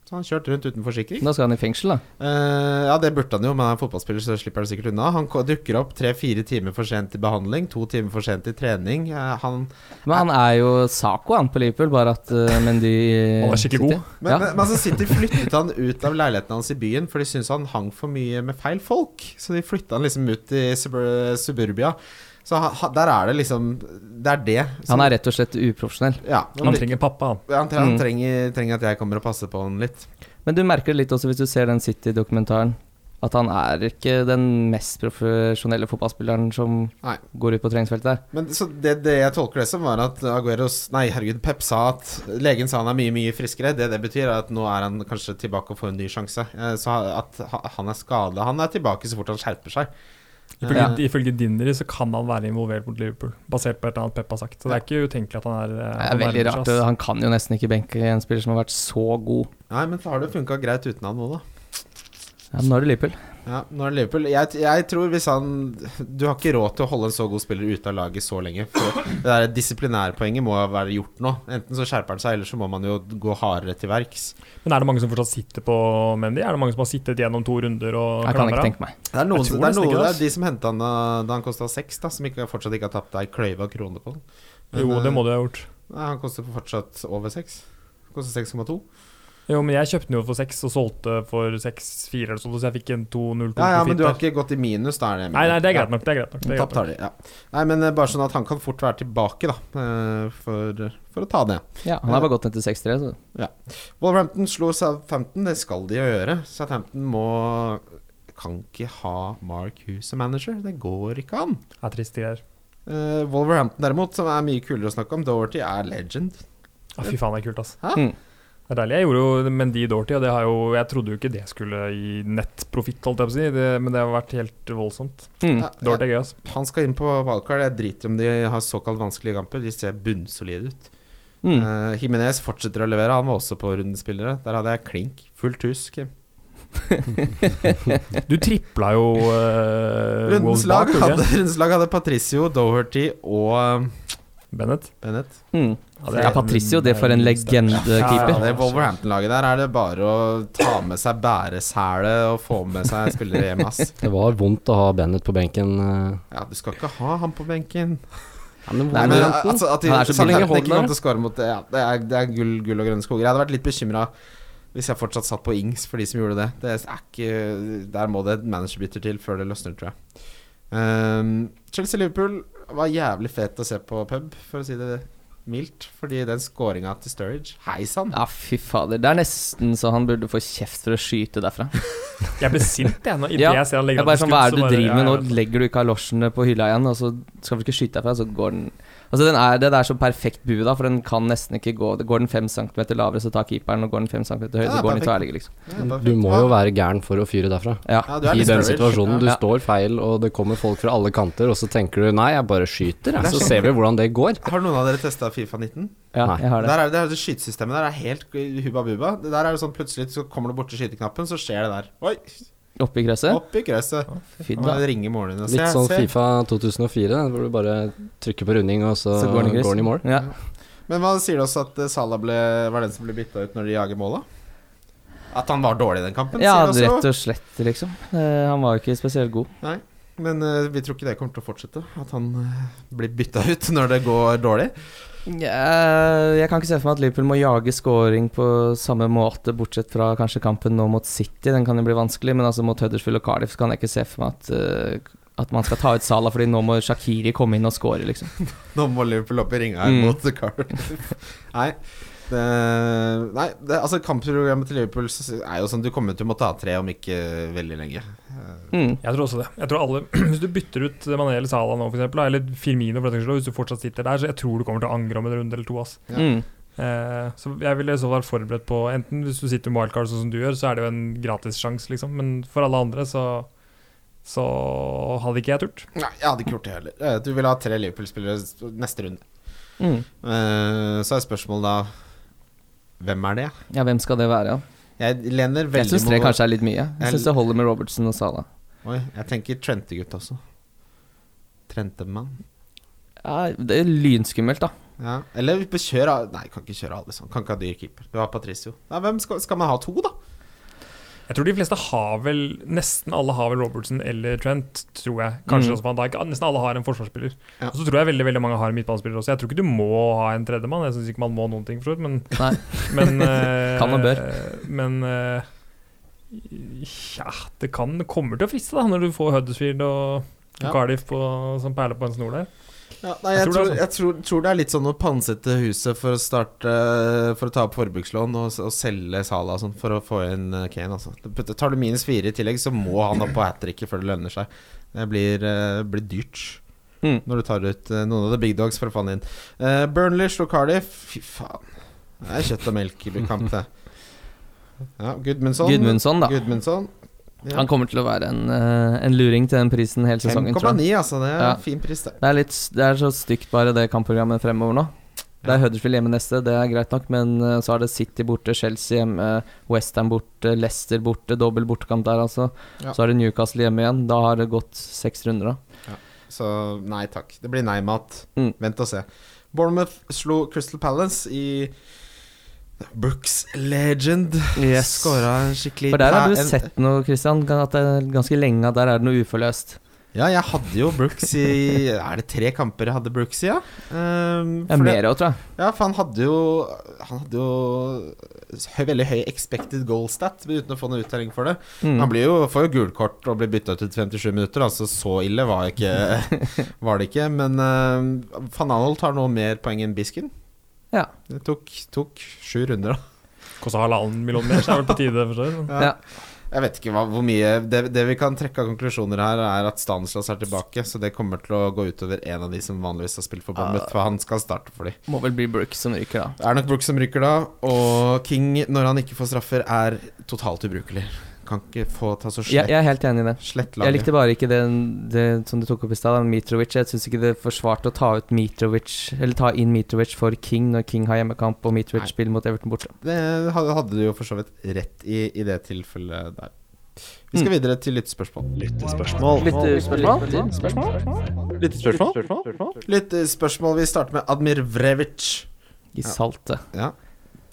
Så han har kjørt rundt uten forsikring. Da skal han i fengsel, da. Uh, ja, det burde han jo, men han er fotballspiller, så slipper han sikkert unna. Han dukker opp tre-fire timer for sent i behandling, to timer for sent i trening. Uh, han, Men han er jo Saco, han, på Liverpool, bare at uh, Mendy Han er skikkelig god. men, Ja. men, men altså City flyttet han ut av leiligheten hans i byen, for de syntes han hang for mye med feil folk. Så de flytta han liksom ut i suburbia. Så ha, der er det liksom Det er det. som- Han er rett og slett uprofesjonell. ja, Han trenger pappa, han. han, trenger, han Mm. trenger, trenger at jeg kommer og passer på han litt. Men du merker det litt også hvis du ser den City-dokumentaren, at han er ikke den mest profesjonelle fotballspilleren som Nei. går ut på treningsfeltet der. Men så det, det jeg tolker det som, var at Agueros Nei, herregud, Pep sa at Legen sa han er mye, mye friskere. Det det betyr, er at nå er han kanskje tilbake og får en ny sjanse. Eh, Så at han er skada Han er tilbake så fort han skjerper seg. Ifølge, ja. ifølge Dinnery så kan han være involvert mot Liverpool, basert på et eller annet Pep har sagt. Så det er ikke utenkelig at han er Det eh, er veldig nærmer rart. Han kan jo nesten ikke benke en spiller som har vært så god. Nei, men så har det funka greit uten han nå, da. Ja, nå er det Liverpool. Ja, nå er det Liverpool. Jeg, jeg tror hvis han Du har ikke råd til å holde en så god spiller ute av laget så lenge. For det der disiplinærpoenget må være gjort nå. Enten så skjerper han seg, eller så må man jo gå hardere til verks. Men er det mange som fortsatt sitter på Mendy? Er det mange som har sittet gjennom to runder og Jeg kan ikke tenke meg. Det er noen, det er, noen det, er de som henta han da, han kosta seks, da, som ikke, fortsatt ikke har tapt ei kløyve av kroner på den. Men, Jo, det må eh, du ha gjort. Nei, han koster fortsatt over seks. Koster 6,2. Jo, men jeg kjøpte den jo for seks og solgte for 6-4 eller sånn, så jeg fikk en 2-0 Ja, ja, men du har ikke gått i minus, da er det Nei, nei, det er greit nok. Det er greit nok. Det er greit nok. ja. Nei, men eh, bare sånn at han kan fort være tilbake, da. eh, For, for å ta det. Ja, Han har bare gått ned til 6-3, så Wolverhampton slo Southampton, det skal de jo gjøre. Southampton må kan ikke ha Mark Hughes som manager. Det går ikke an. Det er triste greier. Uh, Wolverhampton derimot, som er mye kulere å snakke om, Dorothy er legend. Å, fy faen, det er kult, ass. Hæ? Mm. Det er deilig. Jeg gjorde jo Mendy Dorty, og det har jo Jeg trodde jo ikke det skulle gi nettprofitt, holdt jeg på å si, det, men det har vært helt voldsomt. mm. Ja, Dorty er gøy, altså. Han skal inn på valgkart. Jeg driter om de har såkalt vanskelige kamper. De ser bunnsolide ut. Mm. Uh, Jimenez fortsetter å levere. Han var også på rundespillere. Der hadde jeg klink. Fullt hus. Kim. Du tripla jo uh, Rundens lag hadde, rundens lag hadde Patricio, Doherty og uh, Bennett. Bennett. Mm. Ja, det er- Patricio, det for en legendekeeper. Ja, det Wolverhampton-laget der er det bare å ta med seg bæreselet og få med seg spillere hjem, ass. Det var vondt å ha Bennett på benken. eh. Ja, du skal ikke ha han på benken. Ja, men Nei, Men men- altså, at de, Southampton ikke kommer å score mot det, ja, det, er, det er gull, gull og grønne skoger. Jeg hadde vært litt bekymra hvis jeg fortsatt satt på Ings for de som gjorde det. Det er ikke Der må det et managerbytter til før det løsner, tror jeg. Um, Chelsea-Liverpool var jævlig fet å se på pub, for å si det mildt. Fordi den scoringa til Sturridge Hei sann! Ja, fy fader. Det er nesten så han burde få kjeft for å skyte derfra. Jeg blir sint, jeg. Når, Ja, jeg ser han legger opp sånn, Hva er det du driver med nå? Legger du kalosjene på hylla igjen, og så skal du ikke skyte derfra, så går den Altså den er, Det er så perfekt bue, da, for den kan nesten ikke gå Går den fem centimeter lavere, så tar keeperen, og går den fem centimeter høyere, Ja, så går den i tverrligger, liksom. Ja. Du må jo være gæren for å fyre derfra. Ja. Ja, du er I den situasjonen. Du Ja. står feil, og det kommer folk fra alle kanter, og så tenker du nei, jeg bare skyter, jeg. Så ser vi hvordan det går. Har noen av dere testa Fifa 19? Ja, Nei. jeg har det. Der er det, det, skytesystemet der er helt hubba bubba. Der er det sånn plutselig så kommer du bort til skyteknappen, så skjer det der. Oi! Oppi gresset. Opp i Fint, da. det ringer moren din og Litt sånn ser. Fifa 2004, hvor du bare trykker på runding, og så, Så går den i går den i mål. Ja. Men hva sier det oss at eh, Salah ble, var den som ble bytta ut når de jager mål, da? At han var dårlig i den kampen? ja, sier rett og slett, liksom. Eh, han var jo ikke spesielt god. Nei. Men eh, vi tror ikke det kommer til å fortsette. At han blir bytta ut når det går dårlig. Jeg kan ikke se for meg at Liverpool må jage scoring på samme måte, bortsett fra kanskje kampen nå mot City. Den kan jo bli vanskelig, men altså mot Huddersfield og Cardiff så kan jeg ikke se for meg at, eh, at man skal ta ut Salah, fordi nå må Shakiri komme inn og score, liksom. Nå må Liverpool opp i ringa her Mm. mot Cardiff. nei, det, nei det, altså kampprogrammet til Liverpool er jo sånn Du kommer til å måtte ha tre om ikke veldig lenge. Eh, Mm. Jeg tror også det. Jeg tror alle Hvis du bytter ut Mané eller Salah nå, for eksempel, eller Firmino, for eksempel, hvis du fortsatt sitter der, så jeg tror du kommer til å angre om en runde eller to. Ass. Ja. Mm. Eh, så jeg ville så vært forberedt på Enten hvis du sitter med wildcard sånn som du gjør, så er det jo en gratissjanse, liksom. Men for alle andre så Så hadde ikke jeg turt. Nei, jeg hadde ikke gjort det heller. Eh, Du vil ha tre Liverpool-spillere neste runde. Mm. Eh, Så er spørsmålet da Hvem er det? Ja, hvem skal det være? Ja? Jeg lener Jeg syns tre kanskje er litt mye. Jeg syns det holder med Robertson og Sala. Oi, jeg tenker Trente-gutt også. Trentemann. Ja, det er lynskummelt, da. Ja. Eller kjør Nei, kan ikke kjøre alle sånn. Kan ikke ha dyr keeper. Du har Patricio. Ja, hvem skal, skal man ha to, da? Jeg tror de fleste har vel Nesten alle har vel Robertson eller Trent, tror jeg. Kanskje Mm. også Van Dijk. Nesten alle har en forsvarsspiller. Ja. Og så tror jeg veldig veldig mange har en midtbanespiller også. Jeg tror ikke du må ha en tredjemann. Jeg syns ikke man må noen ting, for så vidt, men, Nei. men uh, Kan og bør. Men uh, ja, det kan kommer til å friste, da, når du får Huddersfield og Ja. Cardiff på, som perler på en snor der. Ja, nei, Jeg jeg, tror er jeg tror, tror det er litt sånn å pansette huset for å starte For å ta opp forbrukslån og, og selge Sala og sånn for å få inn eh, Kane. Altså. Tar du minus fire i tillegg, så må han opp på hat tricket før det lønner seg. Det blir, eh, blir dyrt Mm. når du tar ut eh, noen av the big dogs for å få han inn. Uh, Burnley slo Cardiff. Fy faen. Det er kjøtt og melk-kamp, det. Ja, Gudmundsson. Gudmundsson, da. Gudmundsson. Ja. Han kommer til å være en, eh, en luring til den prisen hele sesongen, 5,9, altså. Det er Ja. fin pris, det. Det er, litt, det er så stygt bare det kampprogrammet fremover nå. Det er Huddersfield hjemme neste, det er greit nok, men eh, så er det City borte, Chelsea hjemme, Westham borte, Leicester borte, dobbel bortekamp der, altså. Ja. Så er det Newcastle hjemme igjen. Da har det gått seks runder, da. Så nei takk. Det blir nei-mat. Mm. Vent og se. Bournemouth slo Crystal Palace i Brooks Legend. Yes. Skåra en skikkelig For der har du en- sett noe, Christian, at det er ganske lenge at der er det noe uforløst. Ja, jeg hadde jo Brooks i Er det tre kamper jeg hadde Brooks i, ja? Um, Ja, mer òg, tror jeg. Ja, for han hadde jo Han hadde jo høy, veldig høy expected goal stat uten å få noe uttelling for det. Mm. Han blir jo, får jo gult kort og blir bytta ut etter 57 minutter, altså så ille var, ikke, var det ikke. Men um, van Anholt har nå mer poeng enn Bisken. Ja. Det tok, tok sju runder, da. Kosta halvannen million mer, så er det vel på tide. Forstår, så. Ja. Jeg vet ikke hva, hvor mye det, det vi kan trekke av konklusjoner her, er at Stanislas er tilbake. Så det kommer til å gå utover en av de som vanligvis har spilt for Bournemouth, for han skal starte for de. Må vel bli Brooks som ryker, da. Det er nok Brooks som ryker da, og King, når han ikke får straffer, er totalt ubrukelig. Kan ikke få ta så slett ja, jeg er helt enig i det. slett Jeg likte bare ikke det, det som du tok opp i stad, Mitrovic. Jeg syns ikke det forsvarte å ta ut Mitrovic Eller ta inn Mitrovic for King når King har hjemmekamp og Mitrovic Nei. spiller mot Everton borte. Det hadde, du jo for så vidt rett i, i det tilfellet der. Vi skal Mm. videre til lyttespørsmål. Lyttespørsmål. Lyttespørsmål? Lyttespørsmål. Vi starter med Admir Vrevic. I Ja. saltet. Ja,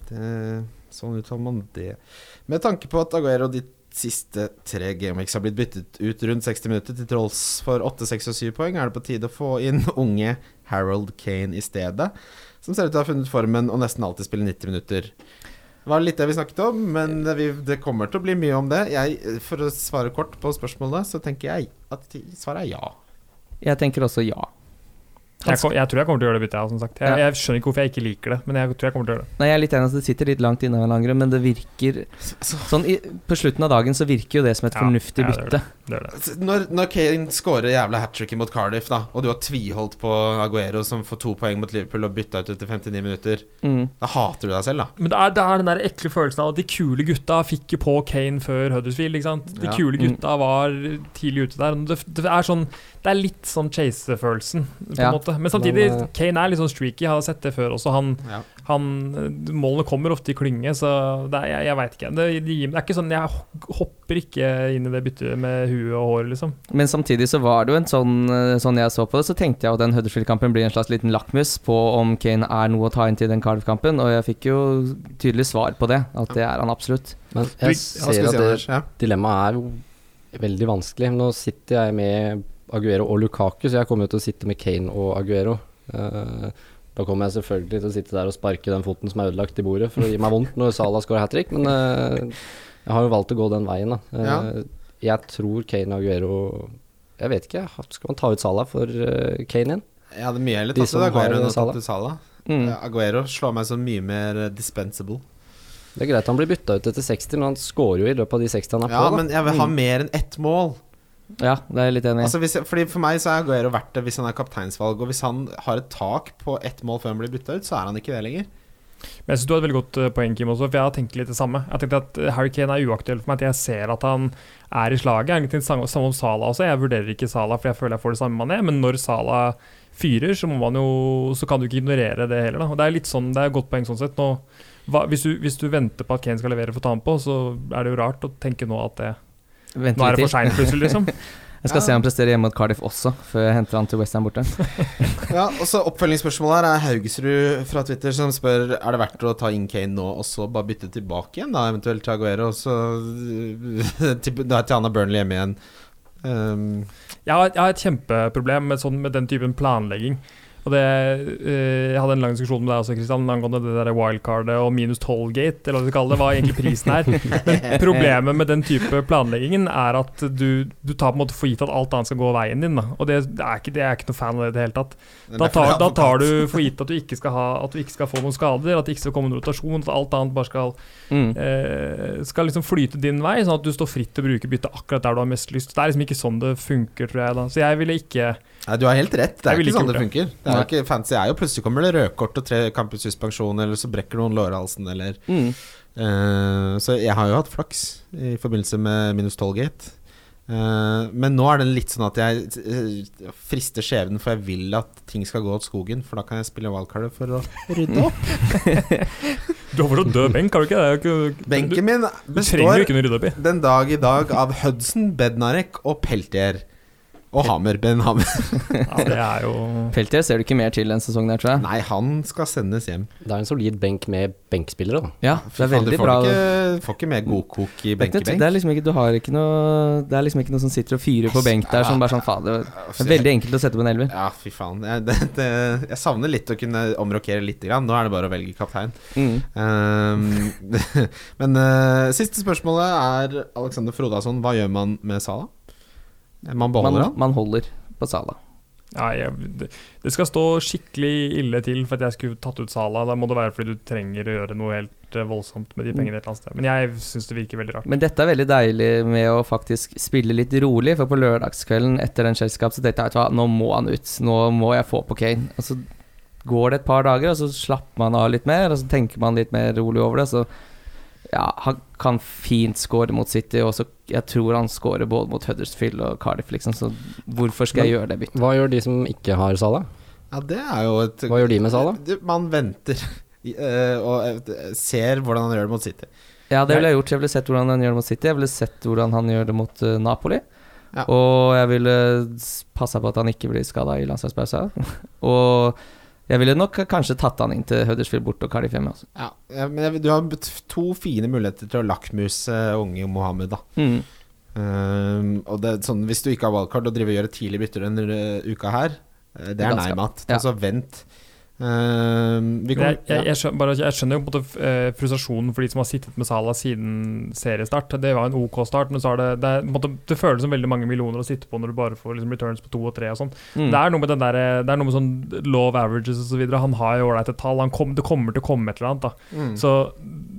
det, sånn uttaler man det. Med tanke på at Aguero de siste tre gameweeks har blitt byttet ut rundt 60 minutter til trolls for 8, 6 og 7 poeng, er det på tide å få inn unge Harold Kane i stedet, som ser ut til å ha funnet formen og nesten alltid spiller 90 minutter. Det var litt det vi snakket om, men vi, det kommer til å bli mye om det. Jeg, for å svare kort på spørsmålet, så tenker jeg at svaret er ja. Jeg tenker også ja. Jeg, kom, jeg tror jeg kommer til å gjøre det byttet, jeg, som sagt. Jeg, jeg skjønner ikke hvorfor jeg ikke liker det, men jeg tror jeg kommer til å gjøre det. Nei, jeg er litt enig at det sitter litt langt inne grunn, men det virker Sånn i, På slutten av dagen så virker jo det som et Ja, fornuftig ja, bytte. Det det. det. Når, når Kane scorer jævla hat tricket mot Cardiff, da og du har tviholdt på Aguero som får to poeng mot Liverpool og bytta ut etter 59 minutter, Mm. da hater du deg selv, da. Men det er, det er den der ekle følelsen av at de kule gutta fikk jo på Kane før Huddersfield. ikke sant? De Ja. kule Mm. gutta var tidlig ute der. Det, det er sånn Det er litt sånn chase-følelsen, på en Ja. måte. Men samtidig, Men, eh, Kane er litt sånn streaky. Jeg har sett det før også. Han, Ja. han Målene kommer ofte i klynge, så det er, jeg, jeg veit ikke. Det, det, er ikke sånn Jeg hopper ikke inn i det byttet med hue og hår, liksom. Men samtidig så var det jo en sånn eh, Sånn jeg så på det, så tenkte jeg at den Huddersfield-kampen blir en slags liten lakmus på om Kane er noe å ta inn til den Cardiff-kampen, og jeg fikk jo tydelig svar på det. At det er han absolutt. Men jeg ser at det dilemmaet er jo veldig vanskelig. Nå sitter jeg med Aguero og Lukaku, så jeg kommer jo til å sitte med Kane og Aguero. Uh, da kommer jeg selvfølgelig til å sitte der og sparke den foten som er ødelagt i bordet, for å gi meg vondt når Salah scorer hat trick, men uh, jeg har jo valgt å gå den veien, da. Eh, Ja. Jeg tror Kane og Aguero Jeg vet ikke, skal man ta ut Salah for Kane igjen? Jeg hadde mye heller tatt ut Aguero enn tatt ut Salah. Mm. Aguero slår meg som mye mer dispensable. Det er greit han blir bytta ut etter 60, men han scorer jo i løpet av de 60 han er Ja, på. Ja, men jeg vil ha mer enn ett mål. Ja, det er jeg litt enig i. Altså hvis fordi For meg så er Aguero verdt det hvis han er kapteinsvalg. Og hvis han har et tak på ett mål før han blir bytta ut, så er han ikke det lenger. Men jeg synes du har et veldig godt eh, poeng, Kim, også, for jeg har tenkt litt det samme. Jeg tenkte at eh, Harry Kane er uaktuell for meg, at jeg ser at han er i slaget. Jeg samme, om Salah også. Jeg vurderer ikke Salah, for jeg føler jeg får det samme man er. Men når Salah fyrer, så, må man jo, så kan du ikke ignorere det heller. Da. Og det er litt sånn, det er et godt poeng sånn sett. Nå, hva, hvis, du, hvis du venter på at Kane skal levere for å ta ham på, så er det jo rart å tenke nå at det, Vent nå er det for til. seint plutselig, liksom. Jeg skal se han prestere hjemme mot Cardiff også, før jeg henter han til Westham borte. Ja, og så Oppfølgingsspørsmålet her er Haugesrud fra Twitter som spør Er det verdt å ta inn Kane nå og så bare bytte tilbake igjen, da eventuelt til Aguero, og så til, da til Anna Burnley hjemme igjen. Um, Jeg har, jeg har et kjempeproblem med, sånn, med den typen planlegging. Og det, eh, Jeg hadde en lang diskusjon med deg også, Kristian, angående det der wildcardet og minus 12-gate, eller hva vi kaller det. Hva er egentlig prisen her? Men problemet med den type planleggingen er at du, du tar på en måte for gitt at alt annet skal gå veien din. Da. Og det, det, er ikke, det er ikke noe fan av det i det hele tatt. Da tar, da tar du for gitt at du ikke skal, ha, at du ikke skal få noen skader, at det ikke skal komme noen rotasjon, at alt annet bare skal Mm. eh, skal liksom flyte din vei, sånn at du står fritt til å bruke byttet akkurat der du har mest lyst. Det er liksom ikke sånn det funker, tror jeg. da Så jeg ville ikke Nei, du har helt rett. Det er ikke sånn det, det funker. Det er jo ikke fancy er jo Plutselig kommer det rødkort og tre kampers suspensjon, eller så brekker noen lårhalsen, eller Mm. uh, Så jeg har jo hatt flaks i forbindelse med minus 12-gate. Uh, men nå er det litt sånn at jeg uh, frister skjebnen, for jeg vil at ting skal gå åt skogen. For da kan jeg spille wildcard for å rydde opp. Du har fortsatt død benk, har du ikke? det? Ikke- Benken min består ikke den dag i dag av Hudson, Bednarek og Peltier. Og Hammer. Ben Hammer. Ja, det er jo Peltier ser du ikke mer til den sesongen der, tror jeg. Nei, han skal sendes hjem. Det er en solid benk med benkspillere, da. Ja, det er du veldig får bra. Ikke, får ikke mer godkok i benkebenk. det er liksom ikke Du har ikke noe Det er liksom ikke noe som sitter og fyrer på benk der som bare sånn Fader, det er veldig enkelt å sette på en elver. Ja, fy faen. Jeg, det, det, jeg savner litt å kunne omrokere litt. Grann. Nå er det bare å velge kaptein. Mm. Um, men uh, siste spørsmålet er Alexander Frodasson. Hva gjør man med Sala? Man beholder Man, han? man holder på Sala. ja, jeg, det, skal stå skikkelig ille til for at jeg skulle tatt ut Sala. Da må det være fordi du trenger å gjøre noe helt eh, voldsomt med de pengene et eller annet sted. Men jeg syns det virker veldig rart. Men dette er veldig deilig med å faktisk spille litt rolig, for på lørdagskvelden etter den Chelsea-kamp så tenkte jeg at nå må han ut. Nå må jeg få på Kane. Og så går det et par dager, og så slapper man av litt mer, og så tenker man litt mer rolig over det. Så Ja, han kan fint score mot City, og så jeg tror han scorer både mot Huddersfield og Cardiff, liksom, så hvorfor skal jeg gjøre det byttet? Hva gjør de som ikke har Sala? Ja, det er jo et Hva gjør de med Sala? Man venter eh, og eh, ser hvordan han gjør det mot City. Ja, det ville jeg gjort. Jeg ville sett hvordan han gjør det mot City. Jeg ville sett hvordan han gjør det mot eh, Napoli. Ja. Og jeg ville passa på at han ikke blir skada i landslagspausa. og jeg ville nok kanskje tatt han inn til Huddersfield borte og Cardiff hjemme. Altså. Ja, ja, men du har to fine muligheter til å lakmuse unge Mohammed, da. Mm. Um, og det sånn, Hvis du ikke har valgkart og driver og gjør tidlig bytter denne eh, uka her, eh, det er nei-mat. ja. Altså vent. Ehm, vi Jeg, jeg, jeg, skjønner, bare, jeg skjønner jo på en måte eh, frustrasjonen for de som har sittet med Salah siden seriestart. Det var en OK start, men så er det, det, er, måte, det føles som veldig mange millioner å sitte på når du bare får liksom, returns på to og tre og sånn. Mm. Det er noe med den der, det er noe med sånn law of averages osv. Han har jo ålreite tall. Han kom, det kommer til å komme et eller annet. da Mm. Så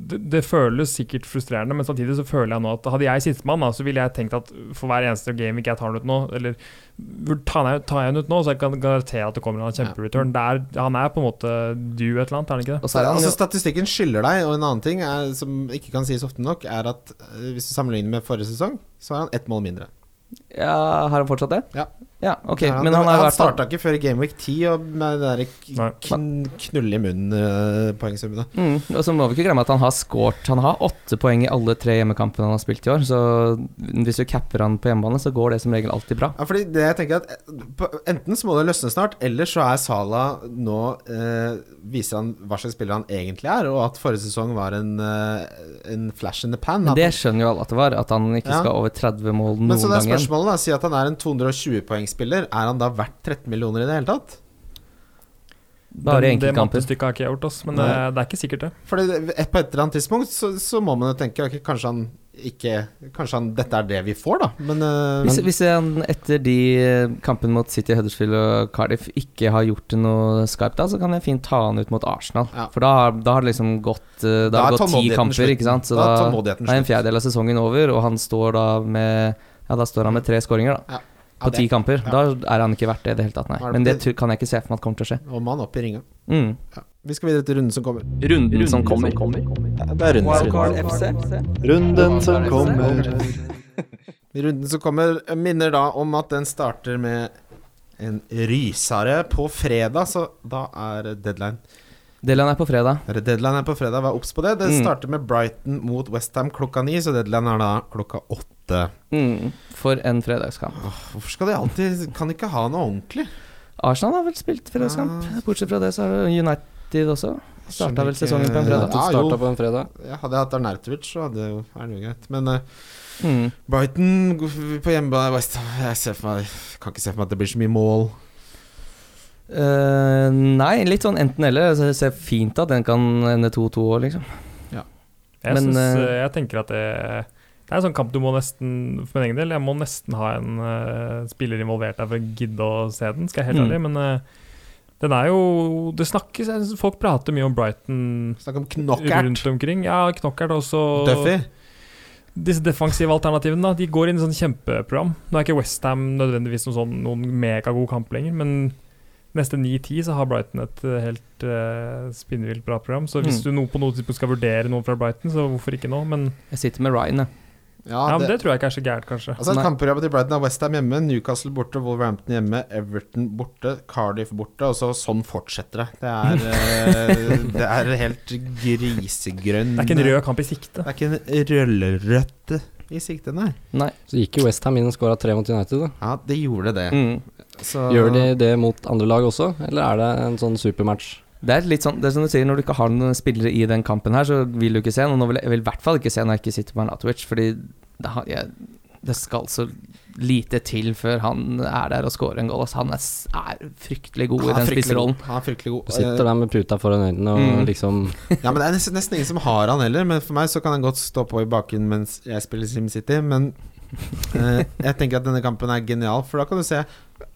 det, det føles sikkert frustrerende, men samtidig så føler jeg nå at hadde jeg da, så ville jeg tenkt at for hver eneste game ikke jeg tar han ut nå, eller tar jeg, tar jeg han ut nå, så jeg kan garantere at det kommer en kjempereturn. Det er- Han er på en måte du et eller annet, er han ikke det? Og så er han altså, statistikken skylder deg, og en annen ting er, som ikke kan sies ofte nok, er at eh, hvis du sammenligner med forrige sesong, så har han ett mål mindre. Ja, har han fortsatt det? Ja. Ja, ok. Ja, Men han, han fall starta ikke før i Game Week 10 og med det der Nei. k- kn knulle i munnen-poengsummene. Mm, og så må vi ikke glemme at han har scoret Han har åtte poeng i alle tre hjemmekampene han har spilt i år, så hvis du capper han på hjemmebane, så går det som regel alltid bra. Ja, fordi det jeg tenker at eh, Enten så må det løsne snart, eller så er Sala nå eh, Viser han hva slags spiller han egentlig er, og at forrige sesong var en, eh, en flash in the pan. Men det skjønner jo alle at det var, at han ikke Ja. skal over 30 mål men så det er spørsmålet, da. Si at han er en 220-poengsspiller. Er han da verdt 13 millioner i det hele tatt? Bare Den- det enkeltkamper. mattestykket har ikke jeg gjort, ass, men det, det er ikke sikkert, det. Fordi et- på et eller annet tidspunkt så, så må man jo tenke okay, Kanskje han ikke Kanskje han, dette er det vi får, da. Men, uh, Hvis, hvis han etter de eh, kampene mot City, Huddersfield og Cardiff ikke har gjort noe skarpt, da, så kan jeg fint ta han ut mot Arsenal. Ja. For da, har- da har det liksom gått eh, Da Da har det gått ti kamper, slutt. ikke sant. Så Da er da, da er en fjerdedel av sesongen over, og han står da med Ja, da står han med tre skåringer, da. Ja. På Ja, ti kamper. ja. Da er han ikke verdt det i det hele tatt, nei. Men det kan jeg ikke se for meg at kommer til å skje. Og mann opp i ringa. Mm. Ja. Vi skal videre til runden som kommer. Runden som kommer. Det er runden sin. Runden som kommer. Runden som kommer, minner da om at den starter med en rysare på fredag, så da er deadline Deadline er på fredag. Deadline er på fredag, vær obs på det. Det Mm. starter med Brighton mot Westham klokka ni, så deadline er da klokka åtte. Mm. For en fredagskamp. Hvorfor skal de alltid Kan de ikke ha noe ordentlig? Arsenal har vel spilt fredagskamp. Ja. Bortsett fra det, så er det United også. Starta vel sesongen på en fredag. Ja, jo. på en fredag. Ja, hadde jeg hatt Arnautovic, så hadde er det jo greit. Men uh, Mm. Brighton på hjemmebane Jeg ser for meg kan ikke se for meg at det blir så mye mål. Uh, nei, litt sånn enten-eller. Altså, det ser fint at den kan ende 2-2 òg, liksom. Jeg, Men, synes, eh, jeg tenker at det, det er en sånn kamp du må nesten For min egen del, jeg må nesten ha en uh, spiller involvert der for å gidde å se den, skal jeg helt Mm. ærlig. Men uh, den er jo Det snakkes Folk prater mye om Brighton Snakk om knockert. rundt omkring. Ja, knockert også. Duffy. Disse defensive alternativene da, De går inn i sånn kjempeprogram. Nå er ikke Westham nødvendigvis noen, sånn, noen megagod kamp lenger, men neste 9-10 så har Brighton et eh, helt uh, spinnvilt bra program. Så hvis Mm. du noe på noe tidspunkt skal vurdere noen fra Brighton, så hvorfor ikke nå? Men, Jeg sitter med Ryan, jeg. Ja, ja, men det, det tror jeg ikke er så gærent, kanskje. altså Nei. Kampprogrammet til Brighton er Westham hjemme, Newcastle borte, Wolverhampton hjemme, Everton borte, Cardiff borte, og så sånn fortsetter det. Det er, eh, det er helt grisegrønn Det er ikke en rød kamp i sikte. Det er ikke en rødrødt i sikte, nei. Nei. Så gikk jo Westham inn og skåra tre mot United. da Ja, det gjorde det. Mm. Så Gjør de det mot andre lag også, eller er det en sånn supermatch? Det er litt sånn, det er som du sier, når du ikke har noen spillere i den kampen her, så vil du ikke se noen. Og nå vil jeg, jeg vil i hvert fall ikke se når jeg ikke sitter på Arnautovic, fordi det, har, jeg, det skal så lite til før han er der og scorer en goal. Altså, han er, er fryktelig god i den spisserollen. Han er fryktelig god. Du sitter der med puta foran øynene og Mm. liksom Ja, men Det er nesten, nesten ingen som har han heller. Men for meg så kan han godt stå på i baken mens jeg spiller SimCity. Men jeg tenker at denne kampen er genial, for da kan du se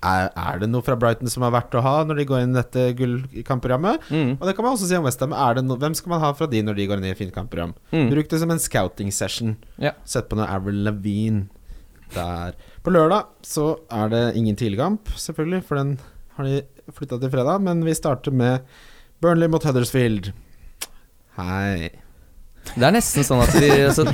er, er det noe fra Brighton som er verdt å ha når de går inn i dette gullkampprogrammet? Mm. Og det kan man også si om Westham. No, hvem skal man ha fra de når de går inn i fint kampprogram? Mm. Bruk det som en scouting session. Ja. Sett på noe Avril Lavigne der. På lørdag så er det ingen tidligkamp, selvfølgelig, for den har de flytta til fredag. Men vi starter med Burnley mot Huddersfield. Hei. Det er nesten sånn at vi altså,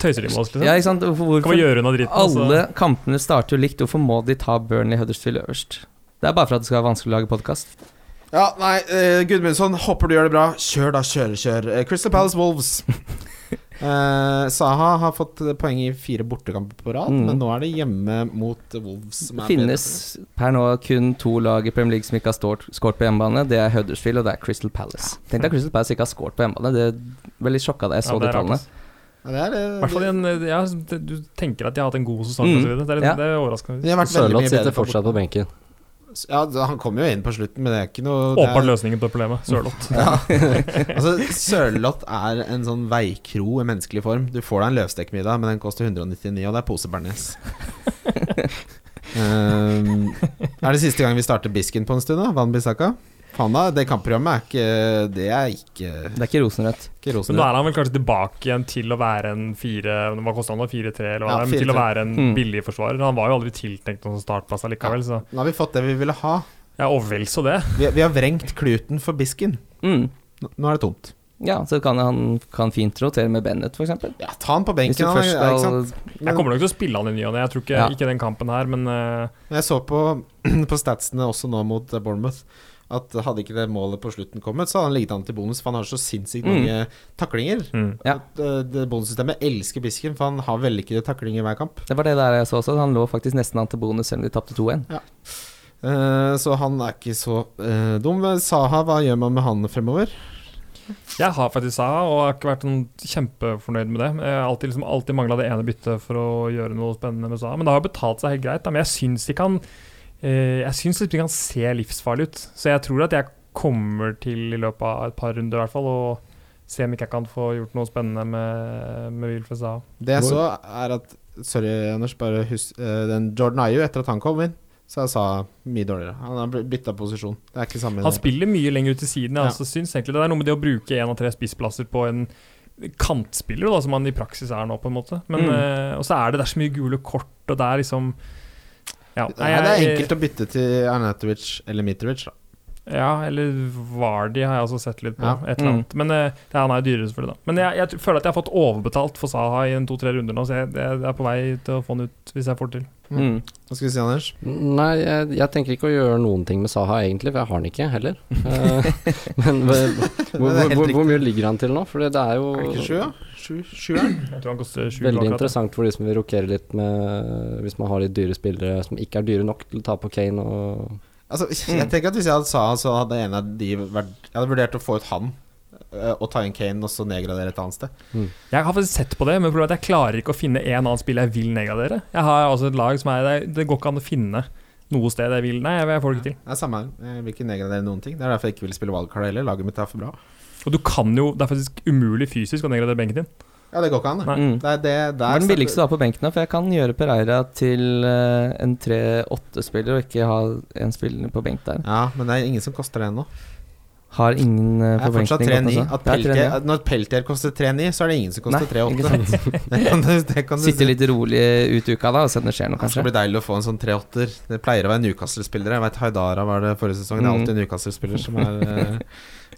Tøyser de med oss, liksom? Ja, ikke sant? Hvorfor, Kan vi gjøre noe dritt, alle altså? Alle kampene starter jo likt. Hvorfor må de ta Burnley Huddersfield øverst? Det er bare for at det skal være vanskelig å lage podkast. Ja, nei, uh, Gudmundsson, håper du gjør det bra. Kjør, da. Kjør, kjør. Uh, Crystal Palace Wolves. Eh, Saha har fått poeng i fire bortekamper på rad, Mm. men nå er det hjemme mot Wolves. Som Det er finnes per nå kun to lag i Premier League som ikke har skåret på hjemmebane. Det er Huddersfield og det er Crystal Palace. Tenk deg at Crystal Palace ikke har skåret på hjemmebane. Det er Veldig sjokka da jeg så Ja, de tallene. Ja, det er, det, det, en ja, Du tenker at de har hatt en god sesong Mm. Det er, Ja. det er overraskende. De har vært veldig Sørloth sitter fortsatt på benken. Ja, han kommer jo inn på slutten, men det er ikke noe Åpenbart løsningen på problemet. Sørloth. Ja. altså, Sørloth er en sånn veikro i menneskelig form. Du får deg en løvstekmiddag, men den koster 199, og det er pose bearnés. um, er det siste gang vi starter Bisken på en stund, da? Van Bissaka? Faen da, det kampprogrammet er ikke Det er ikke, Det er ikke rosenrødt. ikke Men nå er han vel kanskje tilbake igjen til å være en fire Hva kosta han da? 4-3, eller hva? Ja, det er, til å være en Mm. billig forsvarer. Han var jo aldri tiltenkt noen startplass allikevel, så Nå har vi fått det vi ville ha. ja, og vel så det. Vi, vi har vrengt kluten for Bisken. Mm. Nå, nå er det tomt. Ja, så kan han kan fint rotere med Bennett, f.eks. Ja, ta han på benken. Han, først ja, ikke skal? Jeg kommer nok til å spille han i ny og ne. Jeg tror ikke, Ja. ikke den kampen her, men uh... Jeg så på, på statsene også nå mot Bournemouth at hadde ikke det målet på slutten kommet, så hadde han ligget an til bonus, for han har så sinnssykt Mm. mange taklinger. mm. Ja. Eh, det bonussystemet elsker Bisken, for han har vellykkede taklinger hver kamp. Det var det der jeg så også. Han lå faktisk nesten an til bonus selv om de tapte 2-1. Eh, så han er ikke så eh, dum. Saha, hva gjør man med han fremover? Jeg har faktisk Saha, og har ikke vært sånn kjempefornøyd med det. Jeg har alltid, liksom, alltid mangla det ene byttet for å gjøre noe spennende med Saha. Men det har jo betalt seg helt greit. Da. Men jeg syns ikke han Jeg syns det kan se livsfarlig ut. Så jeg tror at jeg kommer til i løpet av et par runder i hvert fall å se om ikke jeg kan få gjort noe spennende med, med Wilfred Zaha. Det jeg så, er at Sorry, Anders, bare husk eh, den Jordan Ayu, etter at han kom inn, så jeg sa mye dårligere. Han har bytta posisjon. Det er ikke samme Han spiller mye lenger ut til siden. Ja. Altså, syns egentlig Det er noe med det å bruke én av tre spissplasser på en kantspiller, da, som han i praksis er nå, på en måte. Men, Mm. uh, og så er det, det er så mye gule kort, og det er liksom ja, Nei, det er enkelt å bytte til Arnatovic eller Mitrovic, da. Ja, eller Vardi har jeg også sett litt på. Ja. Et eller Mm. annet. Men eh, han er jo dyrere, selvfølgelig. da Men jeg, jeg føler at jeg har fått overbetalt for Saha i en to-tre runder nå, så jeg, jeg er på vei til å få han ut hvis jeg får det til. Mm. Hva skal vi si, Anders? Nei, jeg, jeg tenker ikke å gjøre noen ting med Saha egentlig, for jeg har han ikke heller. Eh, men hvor, hvor, hvor, hvor mye ligger han til nå? For det er jo Er det ikke sju, da? Sju, sjueren? Jeg tror han koster sju veldig interessant for de som vil rokere litt med Hvis man har litt dyre spillere som ikke er dyre nok til å ta på Kane og Altså, jeg tenker at Hvis jeg hadde sa så hadde en av de vært Jeg hadde vurdert å få ut han eh, og ta inn Kane og så nedgradere et annet sted. Jeg har faktisk sett på det, men problemet er at jeg klarer ikke å finne en annen spiller jeg vil nedgradere. Jeg har altså et lag som er Det, det går ikke an å finne noe sted jeg vil. Nei, jeg, jeg får det ikke til. Det er samme her. Jeg vil ikke nedgradere noen ting. Det er derfor jeg ikke vil spille valgkart heller. Laget mitt er for bra. Og du kan jo Det er faktisk umulig fysisk å nedgradere benken din. Ja, det går ikke an. det. Mm. Det det Det er den billigste du har på benken for jeg kan gjøre Pereira til eh, en 3-8-spiller og ikke ha en spiller på benk der. Ja, men det er ingen som koster det ennå. Har ingen uh, Det fortsatt 3-9. At Det 3-9, Peltier, ja. at Når Peltier koster 3-9, så er det ingen som koster Nei, ikke 3-8. det kan du, Sitte litt rolig ut uka da og se om det skjer noe, kanskje. Det skal bli deilig å få en sånn 3-8-er. Det pleier å være Newcastle-spillere. Jeg vet Haidara var det forrige sesong. Det er Mm. alltid en Newcastle-spiller som, er, eh,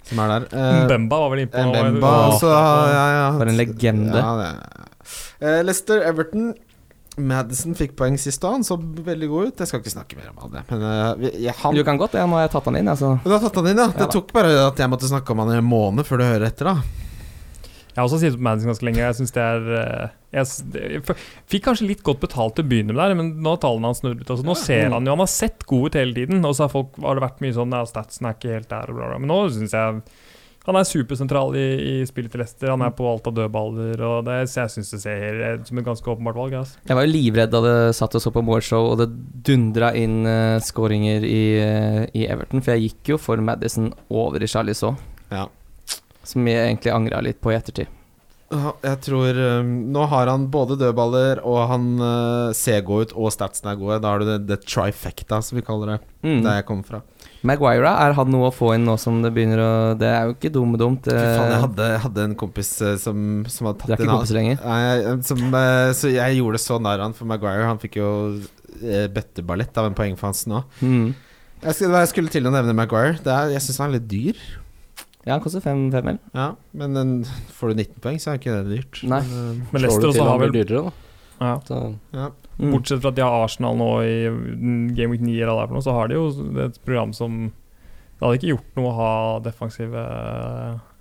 som er der. Uh, Mbemba var vel innpå Mbemba også, ja, ja. For en legende. Ja, det. Eh, Leicester Everton. Madison fikk poeng sist, og han så veldig god ut. Jeg skal ikke snakke mer om han. Men uh, vi- jeg, han Du kan godt det, nå har jeg tatt han inn, altså. Du har tatt han inn, ja? Ja Det tok bare at jeg måtte snakke om han i en måned før du hører etter, da. Jeg har også sittet på Madison ganske lenge. Jeg synes det er eh, jeg, jeg Fikk kanskje litt godt betalt til å begynne med der, men nå har tallene hans snudd ut. Altså, nå ser han jo Han har sett god ut hele tiden, og så har, folk, har det vært mye sånn Ja, statsen er ikke helt der, og bla, bla. Men nå syns jeg han er supersentral i, i spillet til Leicester. Han er på alt av dødballer, og det, så jeg syns det ser ut som et ganske åpenbart valg. Altså. Jeg var jo livredd da det satt og så på Moorshow og det dundra inn uh, skåringer i, uh, i Everton, for jeg gikk jo for Madison over i Charlie Shaw, Ja. Som jeg egentlig angra litt på i ettertid. Jeg tror um, Nå har han både dødballer, og han uh, ser god ut, og statsen er gode. Da har du det, det trifecta, som vi kaller det. Mm. Der jeg kommer fra. Maguire, er han noe å få inn nå som det begynner å Det er jo ikke dumt dumt. Fy faen, jeg eh, hadde, hadde en kompis uh, som, som hadde Du er tatt ikke inn han. lenger? Nei, som, uh, så jeg gjorde det så nær han for Maguire. Han fikk jo bøtteballett av en poengfangst nå. Mm. Jeg skulle, jeg skulle til å nevne Maguire. Det er, jeg syns han er litt dyr. Ja, han koster fem, fem eller? Ja, men den, får du 19 poeng, så er ikke det dyrt. Nei. Men, eh, Men Leicester også har vel dyrere, da. ja. Så, ja. Mm. Bortsett fra at de har Arsenal nå i mm, Game Week 9 eller er for noe, så har de jo et program som Det hadde ikke gjort noe å ha defensive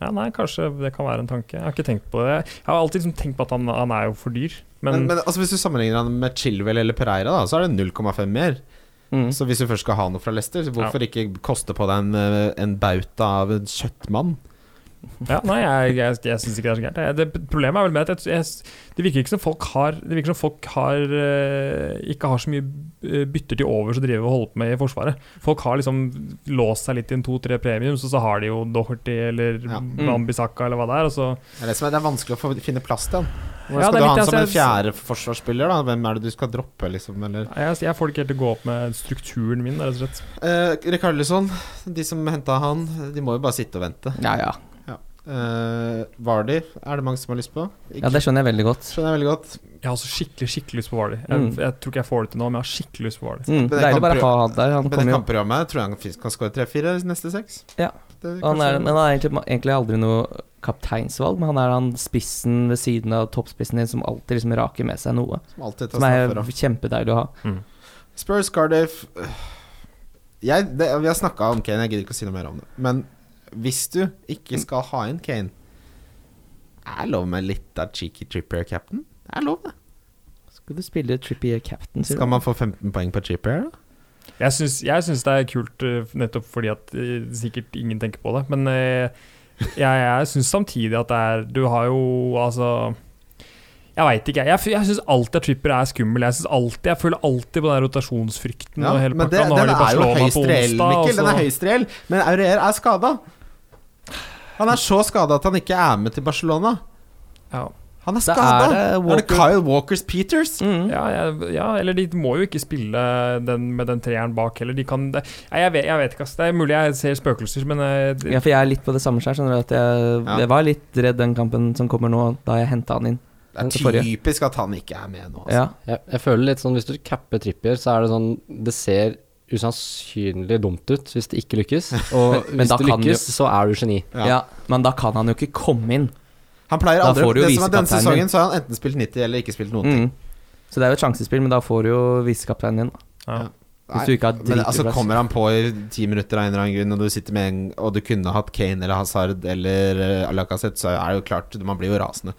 Ja, nei, kanskje det kan være en tanke. Jeg har ikke tenkt på det. Jeg har alltid liksom tenkt på at han, han er jo for dyr, men, Men, men altså, hvis du sammenligner han med Chilwell eller Pereira, da, så er det 0,5 mer. Mm. Så hvis du først skal ha noe fra Leicester, hvorfor hvorfor ikke koste på deg en, eh, en bauta av en kjøttmann? Ja, nei, jeg, jeg, jeg syns ikke det er så gærent. Det, problemet er vel med at jeg, jeg, det virker ikke som folk har Det virker som folk har eh, ikke har så mye eh, bytter til overs å drive og holde på med i Forsvaret. Folk har liksom låst seg litt i en to-tre premiums, og så har de jo Doherty eller Ja. Bambisaka eller hva det er. Og så Det er, det som er, det er vanskelig å få, finne plass til han. Hvordan skal det er du ha han som en altså, fjerde forsvarsspiller? da Hvem er det du skal droppe, liksom? Eller jeg, jeg får det ikke helt til å gå opp med strukturen min, rett og slett. uh, Rikarlison, de som henta han, de må jo bare sitte og vente. Ja, ja. Uh, Vardy er det mange som har lyst på. Ikke, Ja, det skjønner jeg veldig godt. skjønner jeg veldig godt. Jeg har også skikkelig skikkelig lyst på Vardy. Jeg, Mm. jeg tror ikke jeg får det til nå, men jeg har skikkelig lyst på Vardy. Mm. det Deilig kan bare ha han der. Han Med det kampprogrammet tror jeg han kan skåre tre-fire neste seks. Ja. Det, han er, Men han er egentlig, egentlig aldri noe kapteinsvalg, men han er han spissen ved siden av toppspissen din som alltid liksom raker med seg noe. Som alltid tar Som er kjempedeilig å ha. Spurs Cardiff jeg, det, Vi har snakka om Kane, jeg gidder ikke å si noe mer om det. Men hvis du ikke skal ha inn Kane Er lov med litt av cheeky trippier captain? Det er lov, det. Skal du spille Trippier captain. Skal man få 15 poeng på trippier, da? Jeg syns, jeg syns det er kult eh, nettopp fordi at eh, sikkert ingen tenker på det, men eh, jeg, jeg syns samtidig at det er Du har jo altså Jeg veit ikke, jeg. Jeg, jeg syns alltid at Tripper er skummel. Jeg, alltid, jeg føler alltid på den rotasjonsfrykten. Ja, og hele men det, den er jo høyst reell, Mikkel. Den er høyst reell. Men Aurier er skada. Han er så skada at han ikke er med til Barcelona. ja. Han er Da skada! er det Er det Kyle Walkers Peters? Mm. Ja, ja, ja, eller de må jo ikke spille den med den treeren bak heller. De kan det, jeg, vet, jeg vet ikke, ass. Det er mulig jeg ser spøkelser, men eh, det, Ja, for jeg er litt på det samme skjær. skjønner du. Jeg, Ja. jeg var litt redd den kampen som kommer nå, da jeg henta han inn. Det Det er typisk at han ikke er med nå. Altså. Ja. jeg, jeg føler litt sånn Hvis du capper Trippier, så er det sånn Det ser usannsynlig dumt ut hvis det ikke lykkes. Og Men hvis det lykkes, lykkes, så er du geni. Ja. Ja. men da kan han jo ikke komme inn. Han pleier Da aldri får du jo Det som er Denne sesongen så har han enten spilt 90 eller ikke spilt noen ting. Mm. Så det er jo et sjansespill, men da får du jo visekapteinen din. ja. Hvis du ikke har Men altså kommer han på i ti minutter av en eller annen grunn, og du sitter med en Og du kunne hatt Kane eller Hazard eller uh, Alakazet, så er det jo klart Man blir jo rasende.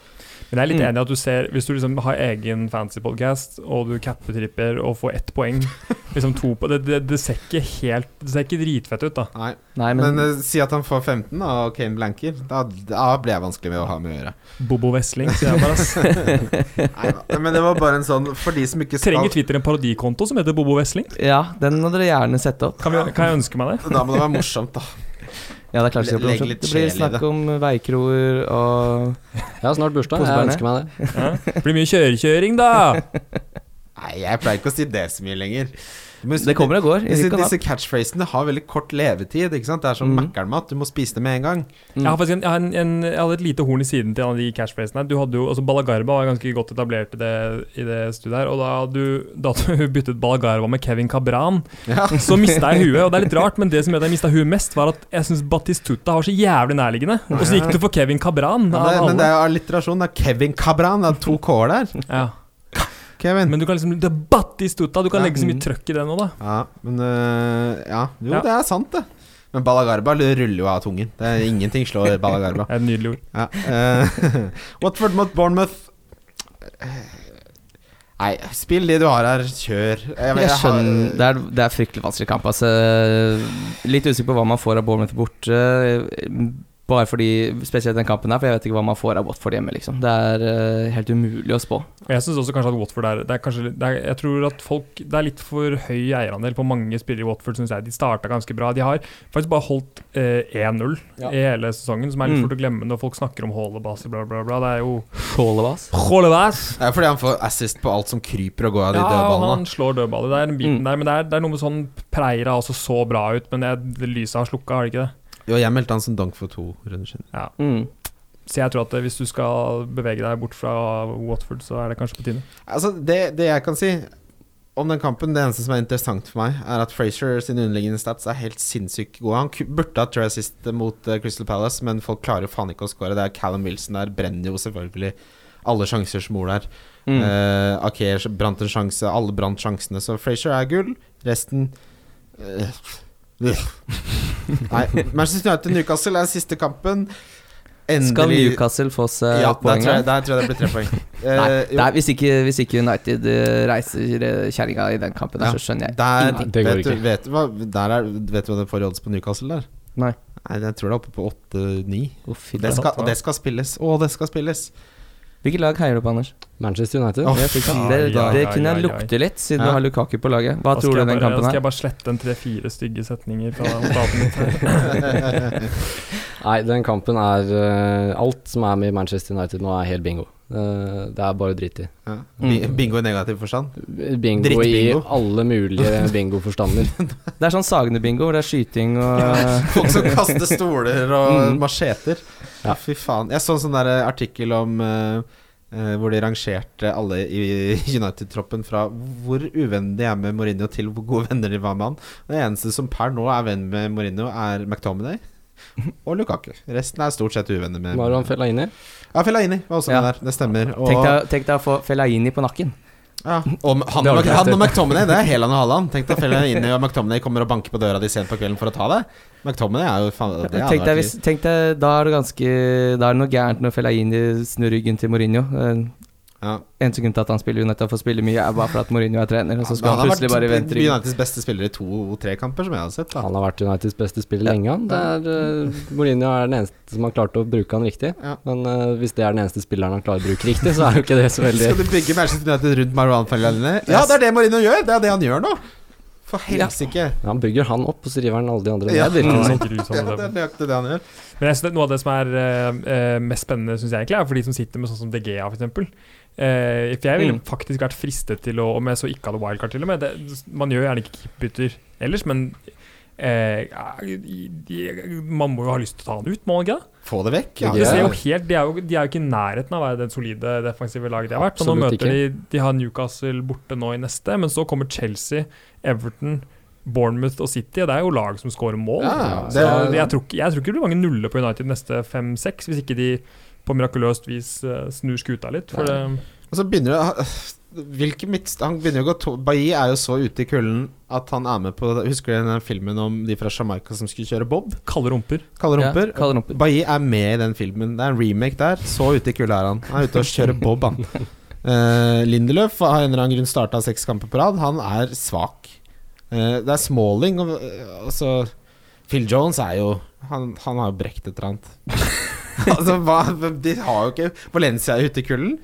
Men jeg er litt Mm. enig i at du ser Hvis du liksom har egen fancy podcast, og du cappetripper og får ett poeng Liksom to på Det, det, det ser ikke helt Det ser ikke dritfett ut, da. Nei, Nei, Men, men, uh, si at han får 15, da, og Kane blanker. Da, da blir jeg vanskelig med å ha med å gjøre. Bobo Wesling, sier jeg bare. Nei, Men det var bare en sånn For de som ikke skal Trenger Twitter en parodikonto som heter Bobo Wesling? ja, den må dere gjerne sette opp. Kan, vi, kan jeg ønske meg det? Da må det være morsomt, da. Ja, det er litt det blir snakk om veikroer og Jeg har snart bursdag. Jeg ønsker meg det. Ja. Blir mye kjørekjøring, da! Nei, jeg pleier ikke å si det så mye lenger. Må- Det kommer og går. i Disse, disse catchphrasene har veldig kort levetid. Ikke sant? Det er som mm. Mækkern-mat. Du må spise det med en gang. Mm. Jeg har faktisk en, jeg har en, en, jeg hadde et lite horn i siden til en av de catchphrasene. Du hadde jo, altså Balagarba var ganske godt etablert i det, i det studiet her. Og da du, da du byttet Balagarba med Kevin Cabran, Ja. så mista jeg huet. Og det er litt rart, men det som at jeg mista huet mest, var at jeg syns Batistuta var så jævlig nærliggende. Og så gikk du for Kevin Cabran. Men det, men det er jo alliterasjon. Det er Kevin Cabran. Det er to k-er der. Ja. Kevin. Men du kan liksom Det er Batistuta! Du kan Ja. legge så mye Mm. trøkk i det nå, da. ja, men øh, Ja, jo, Ja. det er sant, det. Men Balagarba ruller jo av tungen. Det er Ingenting slår Balagarba. Det er et nydelig ord. Ja. uh, Watford mot Bournemouth. Nei, spill de du har her. Kjør. Jeg, Jeg har- skjønner Det er, det er fryktelig vanskelig kamp. Altså. Litt usikker på hva man får av Bournemouth borte. Bare fordi Spesielt den kampen her, for jeg vet ikke hva man får av Watford hjemme. Liksom. Det er uh, helt umulig å spå. Jeg synes også kanskje at Watford er, det er kanskje, det er, Jeg tror at folk Det er litt for høy eierandel på mange spillere i Watford, syns jeg. De starta ganske bra. De har faktisk bare holdt uh, 1-0 Ja. i hele sesongen, som er litt Mm. fort å glemme når folk snakker om Hålebas bla, bla, bla. Det er jo Skålevas. Hålebas! Det er fordi han får assist på alt som kryper og går av de Ja, dødballene. Ja, han slår dødballer. Det er den biten Mm. der. Men det er, det er noe med sånn Preira også så bra ut, men det lyset har slukka, har det ikke det? Jo, jeg meldte han som dunk for to runder siden. Mm. Så jeg tror at eh, hvis du skal bevege deg bort fra Watford, så er det kanskje på tide. Altså, det, det jeg kan si om den kampen, det eneste som er interessant for meg, er at Frazier sin underliggende stats er helt sinnssykt gode. Han burde hatt tre assist mot eh, Crystal Palace, men folk klarer jo faen ikke å score. Det er Callum Wilson der, brenner jo selvfølgelig alle sjanser som mor der. Mm. Uh, Aker brant en sjanse, alle brant sjansene, så Frazier er gull. Resten uh. Nei, Manchester United Newcastle er siste kampen. Skal Newcastle få seg ja, poeng? Der, der tror jeg det blir tre poeng. Eh, Nei, nei hvis, ikke, hvis ikke United eh, reiser kjerringa i den kampen, der, Ja, så skjønner jeg der. Det går vet, du, ikke. vet, hva, der er, vet du hva det får i odds på Newcastle der? Nei. Nei, Jeg tror det er oppe på 8-9. Å, Det og det skal spilles. Å, det skal spilles! Hvilket lag heier du på, Anders? Manchester United. Oh, det, det, ja, det kunne jeg ja. lukte litt, siden Ja. du har Lukaku på laget. Hva tror du den bare, kampen Skal jeg bare slette en tre-fire stygge setninger fra notatene mine? Nei, den kampen er uh, Alt som er med Manchester United nå, er helt bingo. Eh, det er bare dritt i. Ja. Mm. Bingo i negativ forstand. Bingo bingo i alle mulige bingoforstander. Det er sånn Sagene-bingo, hvor det er skyting og Folk som kaster stoler og Mm. macheter. Ja. Fy faen. Jeg så en sånn der artikkel om uh, eh, hvor de rangerte alle i United-troppen fra hvor uvenner de er med Mourinho, til hvor gode venner de var med han. Det eneste som per nå er venn med Mourinho, er McTominay og Lukaku. Resten er stort sett uvenner med Maran Fellaini. Ja, Fellaini var også Ja. med der. Det stemmer. Og, Tenk deg, tenk deg å få Fellaini på nakken. Ja, og han, og, han og McTominay, det er Helan og Haaland. Tenk deg Fellaini og McTominay kommer og banker på døra di sent på kvelden for å ta det. McTominay er jo faen det Tenk deg, hvis, tenk deg, da er det ganske Da er det noe gærent når Fellaini snur ryggen til Mourinho. Ja. En sekund til at han spiller United får spille mye, er bare for at Mourinho er trener, og så Han ja, han har plutselig bare vente. Uniteds beste spiller i to-tre kamper, som jeg har sett. Da. Han har vært Uniteds beste spiller lenge, han. Det er, eh, Mourinho er den eneste som har klart å bruke han riktig. Ja. Men uh, hvis det er den eneste spilleren han klarer å bruke riktig, så er jo ikke det så veldig Skal du bygge Manchester United rundt Marwan Fellaini? Ja, det er det Mourinho gjør! Det er det han gjør nå! For helsike! Han bygger han opp, og så river han alle de andre Ja. ned. det Ja, det er nøyaktig det han gjør. Men jeg synes noe av det som er eh, eh, mest spennende, synes jeg egentlig, er for de som sitter med sånn som DGA, f.eks. Uh, for jeg ville Mm. faktisk vært fristet til å Om jeg så ikke hadde wildcard, til og med. Det, man gjør gjerne ikke keeperbytter ellers, men eh, ja, de, de, man må jo ha lyst til å ta han ut, må man ikke det? Få det vekk. Ja, Det ser jo helt, de, er jo, de er jo ikke i nærheten av å være det solide defensive laget de har vært. Så nå møter de De har Newcastle borte nå i neste, men så kommer Chelsea, Everton, Bournemouth og City, og det er jo lag som scorer mål. Ja, så det- jeg, tror ikke, jeg tror ikke det blir mange nuller på United neste fem-seks, hvis ikke de på mirakuløst vis eh, snur skuta litt. For det, Og så begynner det Hvilke midtst... Han begynner jo å gå to Bailly er jo så ute i kulden at han er med på Husker du den filmen om de fra Jamaica som skulle kjøre bob? kalde rumper. Kalde rumper. Ja, kalde rumper. Bailly er med i den filmen. Det er en remake der. Så ute i kulda er han. Han er ute og kjører bob, han. Uh, Lindeløf har en eller annen grunn starta seks kamper på rad. Han er svak. Uh, det er Smalling og uh, altså Phil Jones er jo Han, han har jo brekt et eller annet. altså, hva, de har jo ikke Valencia er ute i kulden.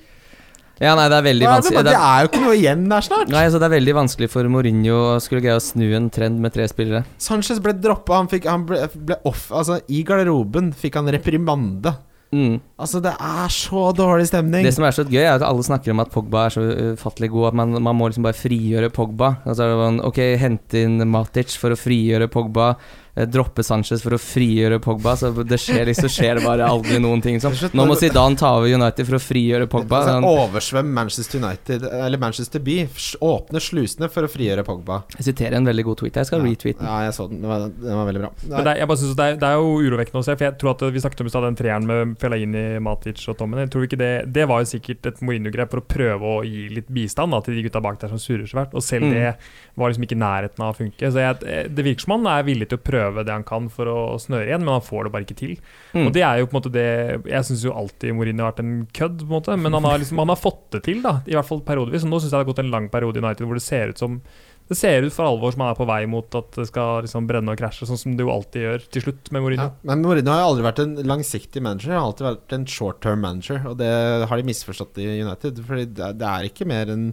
Ja, nei, det er veldig vanskelig. det Det er, er jo ikke noe igjen der snart. nei, altså, det er veldig vanskelig for Mourinho å skulle greie å snu en trend med tre spillere. Sanchez ble droppa. Han, fikk, han ble, ble off Altså, i garderoben fikk han reprimande. Mm. Altså, det er så dårlig stemning. Det som er så gøy, er at alle snakker om at Pogba er så ufattelig god at man, man må liksom bare frigjøre Pogba. Altså, er det sånn, ok, hente inn Matic for å frigjøre Pogba. Eh, Droppe Sanchez for å frigjøre Pogba. Så det skjer liksom skjer det bare aldri noen ting. Sånn. Nå må Zidane ta over United for å frigjøre Pogba. Sånn, oversvøm Manchester United Eller Manchester by. Åpne slusene for å frigjøre Pogba. jeg siterer en veldig god tweet. Jeg skal retweete den. Ja, jeg så den. Den var, den var veldig bra. Men det jeg bare synes det, er, det er jo urovekkende å se, for jeg tror at vi snakket om den treeren med Felaini, Matic og Tommen. Jeg tror ikke det Det var jo sikkert et Mourinho-grep for å prøve å gi litt bistand da, til de gutta bak der som surrer svært. og selv Mm. det var liksom ikke i nærheten av å funke. Så jeg, det virker som han er villig til å prøve det han kan for å snøre igjen, men han får det bare ikke til. Mm. Og det er jo på en måte det Jeg syns jo alltid Mourinho har vært en kødd, på en måte, men han har liksom Han har fått det til, da, i hvert fall periodevis. Og nå syns jeg det har gått en lang periode i United hvor det ser ut som det ser ut for alvor som han er på vei mot at det skal liksom brenne og krasje, sånn som det jo alltid gjør til slutt med Mourinho. Ja, men Mourinho har jo aldri vært en langsiktig manager. Han har alltid vært en short term manager, og det har de misforstått i United. Fordi det er- det er ikke mer enn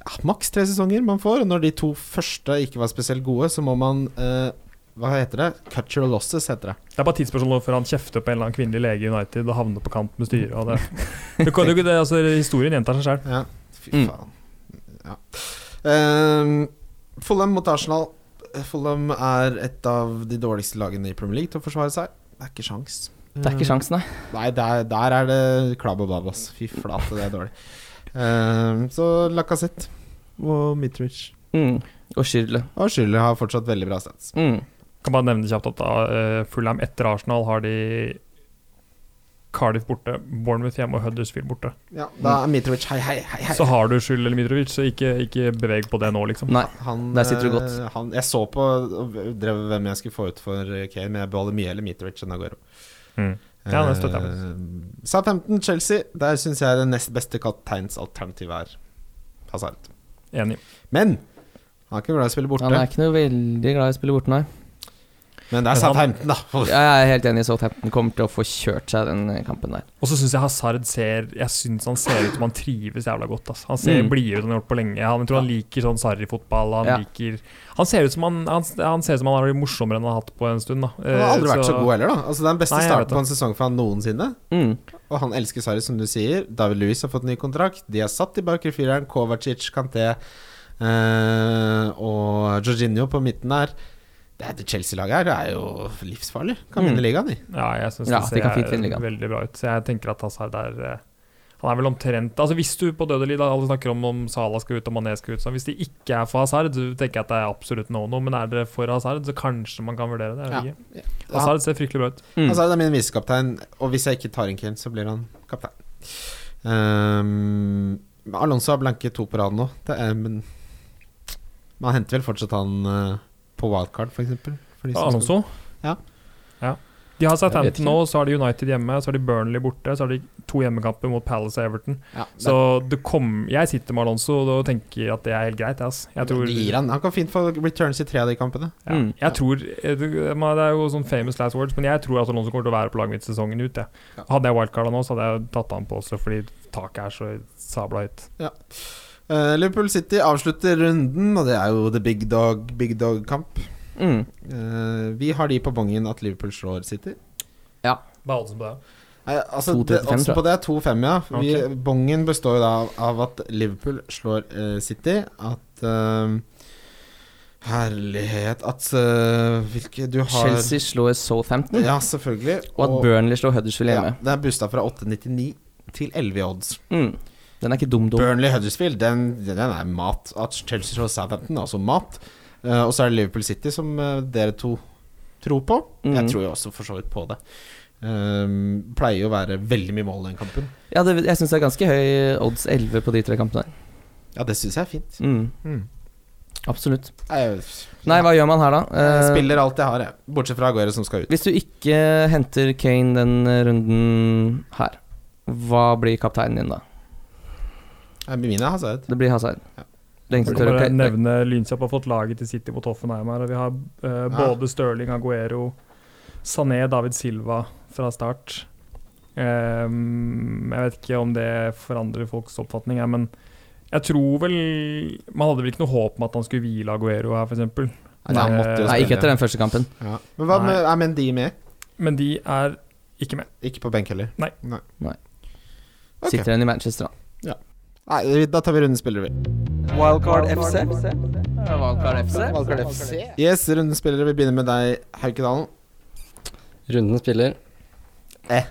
ja, maks tre sesonger man får. Og når de to første ikke var spesielt gode, så må man eh, Hva heter det? Cut your losses, heter det. Det er bare tidsspørsmål før han kjefter på en eller annen kvinnelig lege i United og havner på kant med styret. Og det. Det, kan- det, det, altså, historien gjentar seg sjøl. Ja, fy Mm. faen. Ja. Ehm, Fulham mot Arsenal. Fulham er et av de dårligste lagene i Premier League til å forsvare seg. Det er ikke sjans. Det er ikke sjans, nei. Nei, der, der er det klabb og babas ass. Fy flate, det er dårlig. Ehm, så Lacassette. og Mitrovic. Mm. Og Schürrle. Og Schürrle har fortsatt veldig bra stats. Mm. Kan bare nevne kjapt at uh, Fulham etter Arsenal har de Cardiff borte, Bournemouth hjemme og Huddersfield borte. Ja, da er Mitrovic hei, hei, hei. hei. Så har du Skyld eller Mitrovic, så ikke, ikke beveg på det nå, liksom. Nei. Han, Der sitter du eh, godt. Han, jeg så på og drev hvem jeg skulle få ut for eh, Kane, men jeg beholder mye eller Mitrovic enn Aguero. Mm. Ja, det støtter jeg Eh, Southampton-Chelsea, der syns jeg det nest beste kapteinsalternativet er Hazard. Enig. Men han er ikke glad i å spille borte. Han er ikke noe veldig glad i å spille borte, nei. Men det er Southampton, da. Jeg er helt enig. Southampton kommer til å få kjørt seg den kampen der. Og så syns jeg Hazard ser Jeg synes han ser ut som han trives jævla godt. Altså. Han ser Mm. blidere ut enn han har gjort på lenge. Han, jeg tror han liker sånn sarri-fotball. Han Ja. liker Han ser ut som han, han, han ser ut som han har blitt morsommere enn han har hatt på en stund. da Han har aldri så, vært så god heller, da. Altså Det er den beste Nei, starten på en sesong for han noensinne. Mm. Og han elsker Sarri, som du sier. David Louis har fått ny kontrakt. De er satt i bakre fireren. Kovacic, Kanté eh, og Jorginho på midten der. Det, er- det Chelsea-laget her det er jo livsfarlig. Kan Mm. vinne ligaen, de. Ja, jeg syns Ja, det ser de veldig bra ut. Så jeg tenker at Hazard er eh, Han er vel omtrent Altså Hvis du på dødelig da alle snakker om om Salah skal ut og Mané skal ut så Hvis de ikke er for Hazard, så tenker jeg at det er absolutt no-no. Men er det for Hazard, så kanskje man kan vurdere det. Ja. Hazard ser fryktelig bra ut. Mm. Hazard er min visekaptein, og hvis jeg ikke tar inn Kane, så blir han kaptein. Um, Alonso har blanke to på rad nå, det er, men man henter vel fortsatt han eh, på wildcard, f.eks. Alonso? Ja. ja. De har satt Southampton nå, så har de United hjemme, så har de Burnley borte, så har de to hjemmekamper mot Palace og Everton. Ja, Så det kom, jeg sitter med Alonso og tenker at det er helt greit. ass. Jeg tror, det han. han kan fint få returns i tre av de kampene. ja, Mm. jeg tror eh, Det det er jo sånn famous last words, men jeg tror at Alonso kommer til å være på laget mitt sesongen ut. Ja. Hadde jeg wildcarda nå, så hadde jeg tatt han på også, fordi taket er så sabla høyt. Eh, Liverpool City avslutter runden, og det er jo the big dog, big dog-kamp. Mm. Uh, vi har de på bongen at Liverpool slår City. Ja. Hva er oddsen på det? Nei, altså, 2,35 det, på det er 2-5, ja. Vi. Bongen består jo da av at Liverpool slår uh, City. At uh, Herlighet At uh, Hvilke du har Chelsea slår Southampton, Ja, selvfølgelig. og at Burnley slår Huddersfield ja. Det er busta fra 8,99 til 11 i odds. Mm. Den er ikke dum-dum. Burnley Huddersfield, den, den er mat. At Chelsea slår Southampton, altså mat. Uh, og så er det Liverpool City, som uh, dere to tror på. Mm. Jeg tror jo også for så vidt på det. Um, pleier jo å være veldig mye mål den kampen. Ja, det, jeg syns det er ganske høy odds 11 på de tre kampene der. Ja, det syns jeg er fint. Mm. Mm. Absolutt. Jeg, Nei, hva gjør man her, da? jeg spiller alt jeg har, jeg. Bortsett fra Aguero, som skal ut. Hvis du ikke henter Kane den runden her, hva blir kapteinen din da? Eh, Mine er Hazard. Det blir Hazard. Ja. Det ingen kan bare nevne Lynsjapp har fått laget til City mot Hoffenheim her. Og vi har uh, både Stirling, Aguero, Sané, David Silva fra start. Um, jeg vet ikke om det forandrer folks oppfatning, her, men jeg tror vel Man hadde vel ikke noe håp om at han skulle hvile Aguero her, f.eks. Nei, jo Nei, ikke etter den første kampen. Ja. Men hva med, Nei. er Mendy med? Men de er ikke med. Ikke på benk heller? Nei. Ok. Sitter igjen i Manchester, da. Nei, da tar vi rundens spillere, vi. Wildcard FC. Wildcard FC. Yes, rundens spillere. Vi begynner med deg, Haukedalen. Runden spiller Eh,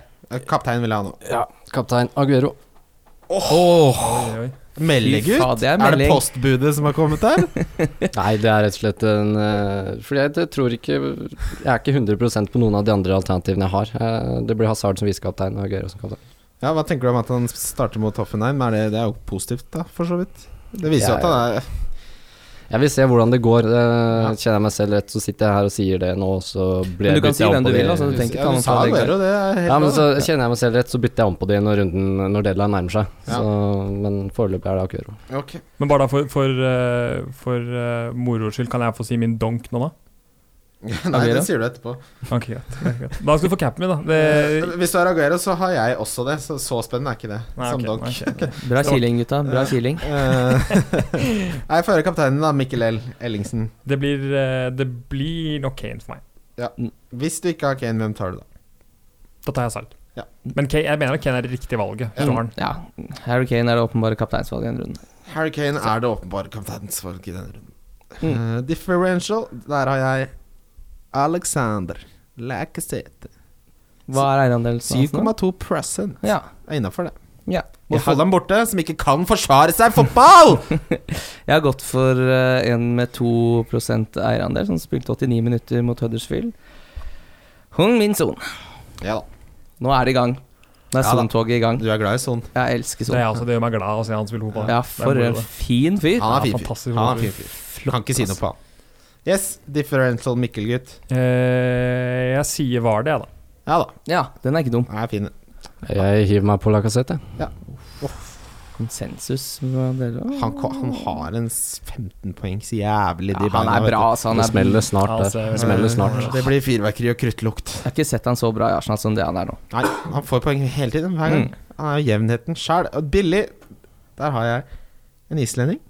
Kaptein vil jeg ha nå. kaptein Aguero. Oh. Oh. Meldegutt? det er Er det postbudet som har kommet der? Nei, det er rett og slett en uh, Fordi jeg, jeg tror ikke Jeg er ikke 100% på noen av de andre alternativene jeg har. Uh, det blir Hazard som visekaptein og Aguero som kaptein. Ja, Hva tenker du om at han starter mot Hoffenheim? Er det, det er jo positivt, da, for så vidt. Det viser jo Ja, at han er Jeg vil se hvordan det går. Eh, Kjenner jeg meg selv rett, så sitter jeg her og sier det nå, og så blir Men jeg du kan si om hvem på du vil, altså, du tenker ja, du sa det. Det Ja, men så kjenner jeg meg selv rett, så bytter jeg om på det når, runden, når deadline nærmer seg. Ja. Så, men foreløpig er det Aguero. Okay. Men bare da for, for, eh, for uh, moro skyld, kan jeg få si min donk nå, da? Nei, Aguero? det sier du etterpå. Ok, greit. Da skal du få capen min, da. Det, Eh, Hvis du har Aguero, så har jeg også det. Så, så spennende er ikke det. Nei, som okay, donk. ok, ok. Bra kiling, gutta. Bra kiling. jeg får høre kapteinen, da. Mikkel L. Ellingsen. Det blir, eh, det blir nok Kane for meg. Hvis du ikke har Kane, hvem tar du da? Da tar jeg Salt. Ja. Men Kane, jeg mener at Kane er det riktige valget. Den. Ja. Harry Kane er det åpenbare kapteinsvalget i denne runden. Harry Kane er det åpenbare kapteinsvalget i denne runden. Mm. Uh, differential, der har jeg Alexander Lacassette. Hva er eierandelsen 7,2 prosent. Ja. Er innafor det. Ja. Mot dem borte, som ikke kan forsvare seg i fotball! Jeg har gått for uh, en med 2% eierandel, som spilte 89 minutter mot Huddersfield. Hung Min Son. ja da. Nå er det i gang. Nå er Ja. Son-toget i gang. Du er glad i Son. Jeg elsker Son. Det, altså, det gjør meg glad å se han spille fotball. Ja, for en fin fyr. Han er fin fyr. fantastisk Han er fin fyr. Kan ikke si noe på han. Yes, differential Mikkel-gutt. Eh, jeg sier var det, jeg, da. Ja da. Ja, den er ikke dum. Er fin. Jeg hiver meg på Lacassette. Ja. Konsensus dere. Han, han har en s- 15 poengs jævlig ja, Han er bra, altså. Han Det er, smeller snart altså, Det smeller snart. Det blir fyrverkeri og kruttlukt. jeg har ikke sett han så bra i Arsenal som det han er nå. Nei, han får poeng hele tiden. Hver gang. Mm. Han er jo jevnheten sjæl. Billig Der har jeg en islending.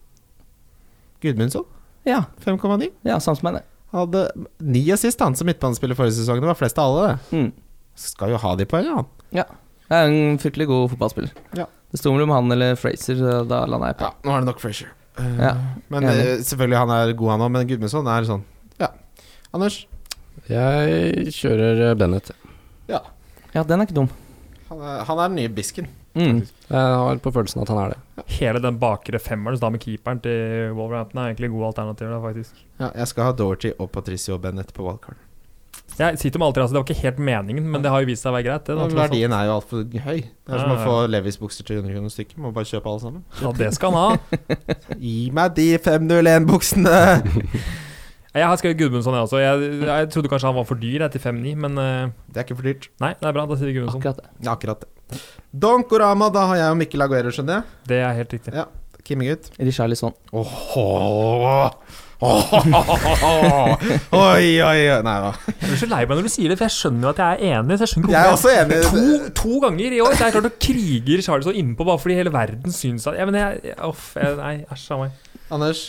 Gudmundsson. Ja, 5,9. ja samme som meg, det. Hadde ni assist han som midtbanespiller forrige sesong. Det var flest av alle, det. Mm. Skal jo ha de poengene, han. Jeg er en fryktelig god fotballspiller. Ja. Det sto mellom han eller Fraser, da landa jeg på Ja, nå er det nok Frazier. Uh, Ja, men enig. eh, selvfølgelig, han er god, han òg. Men Gudmundsson er sånn Ja. Anders? Jeg kjører eh, Bennett. Ja. Ja, den er ikke dum. Han er, han er den nye bisken. Mm. Jeg har på følelsen at han er det. Hele den bakre femmeren, så da med keeperen til Wolverhampton, er egentlig gode alternativer, da, faktisk. Ja, jeg skal ha Dorothy og Patricio Bennett på wildcard. Jeg sitter med alltid, altså, Det var ikke helt meningen, men det har jo vist seg å være greit. Det, da, alt. verdien er jo altfor høy. Det er som Ja, å få Levis bukser til 100 kroner stykket. Må bare kjøpe alle sammen. Ja, det skal han ha. Gi meg de 501-buksene! Jeg har skrevet Gudmundsson, jeg også. Jeg, jeg trodde kanskje han var for dyr jeg, til 5-9, men eh, Det er ikke for dyrt. nei, det er bra. Da sier vi Gudmundsson. Akkurat det. Ja, akkurat det. Donkorama, da har jeg og Mikkel Aguero, skjønner jeg. Det er helt riktig. Ja. Kimmegutt. Richarlison. Åhå Oi, oi, oi. Nei da. Jeg blir så lei meg når du sier det, for jeg skjønner jo at jeg er enig. Så jeg skjønner Jeg er også enig. to, to ganger i år så er jeg klart å krige Richarlison innpå bare fordi hele verden syns at ja, men jeg, jeg, Uff. Jeg, nei, æsj a meg. Anders.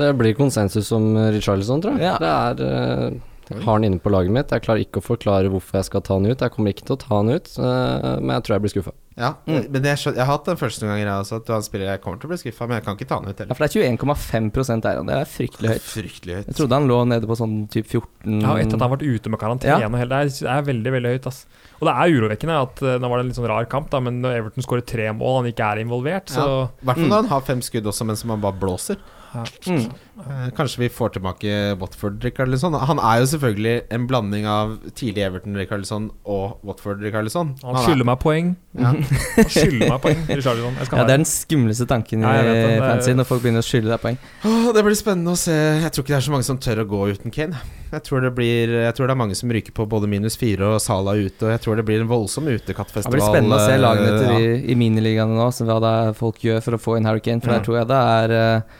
Det blir konsensus om eh, Richarlison, tror jeg. Ja. Det er eh, jeg har han inne på laget mitt. Jeg klarer ikke å forklare hvorfor jeg skal ta han ut. Jeg kommer ikke til å ta han ut, eh, men jeg tror jeg blir skuffa. Ja, Mm. men jeg, jeg har hatt den første noen ganger, jeg også. At du har en spiller jeg kommer til å bli skuffa, men jeg kan ikke ta han ut heller. Ja, for det er 21,5 eierandel. Det er fryktelig høyt. Fryktelig høyt. Jeg trodde han lå nede på sånn typ 14 Ja, etter at han har vært ute med karantene og hele, det er, veldig veldig høyt. Ass. Og det er urovekkende at eh, nå var det en litt sånn rar kamp, da, men når Everton skårer tre mål, han ikke er involvert, så I hvert fall når han har fem skudd også, mens han bare blåser. Mm. Eh, kanskje vi får tilbake Watford-Rikarlison. Han er jo selvfølgelig en blanding av tidlig Everton-Rikarlison og Watford-Rikarlison. han skylder meg poeng. Ja. Han skylder meg poeng, Richarlison. Jeg skal Ja, det er den skumleste tanken i Ja, fantasy, når folk begynner å skylde deg poeng. Åh, det blir spennende å se. Jeg tror ikke det er så mange som tør å gå uten Kane. Jeg tror det, blir, jeg tror det er mange som ryker på både minus fire og Sala ute. Og jeg tror det blir en voldsom Det blir spennende å se lagene eh, til ja. i, i miniligaene nå, så hva det er folk gjør for å få inn Harry Kane. For Ja. der tror jeg det er eh,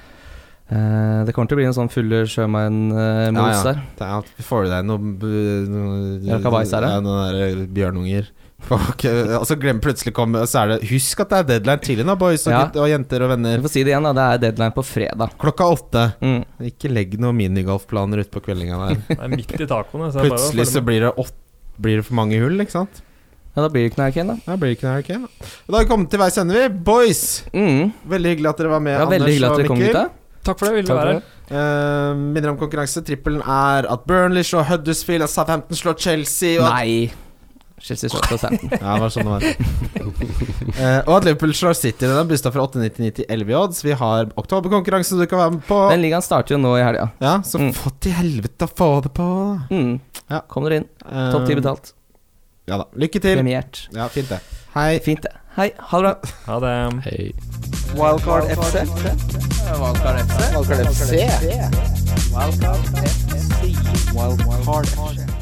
eh, Det kommer til å bli en sånn fulle sjømann-mos Ja, ja. der. Er, får du deg noen noe, noe- noe, ja, bjørnunger Ok, altså glem plutselig kom, Så er det Husk at det er deadline tidlig nå, boys og, Ja. gutt, og jenter og Vi får si det igjen, da. Det er deadline på fredag. Klokka åtte. Mm. Ikke legg noen minigolfplaner utpå kveldinga der. Det er midt i tacoene. Så Plutselig så blir det åt, blir det for mange hull, ikke sant? Ja, da blir det ikke noe Hurricane, da. Da blir det ikke noe Hurricane da. Da har vi kommet til veis ende, vi. Boys! Mm. Veldig hyggelig at dere var med, veldig hyggelig at dere kom. Takk for det. Ville være her. Uh, minner om konkurranse. Trippelen er at Burnley slår Huddersfield, at Southampton slår Chelsea og at, Nei. Chelsea slår Southampton. Ja, det var sånn det var. Eh, og at Liverpool slår City. Den er busta fra 8,99 til 11 i odds. Vi har oktoberkonkurranse du kan være med på. Den ligaen starter jo nå i helga. Ja, så Mm. få til helvete å få det på. Mm. Ja. Kom dere inn. Eh, Topp ti betalt. Ja da. Lykke til. Premiert. Ja, fint det. Hei. Fint, det. Hei, ha det bra. Ha det. Hei. Wildcard FC. Wildcard FC. Wildcard FC. Wildcard FC. Wildcard FC.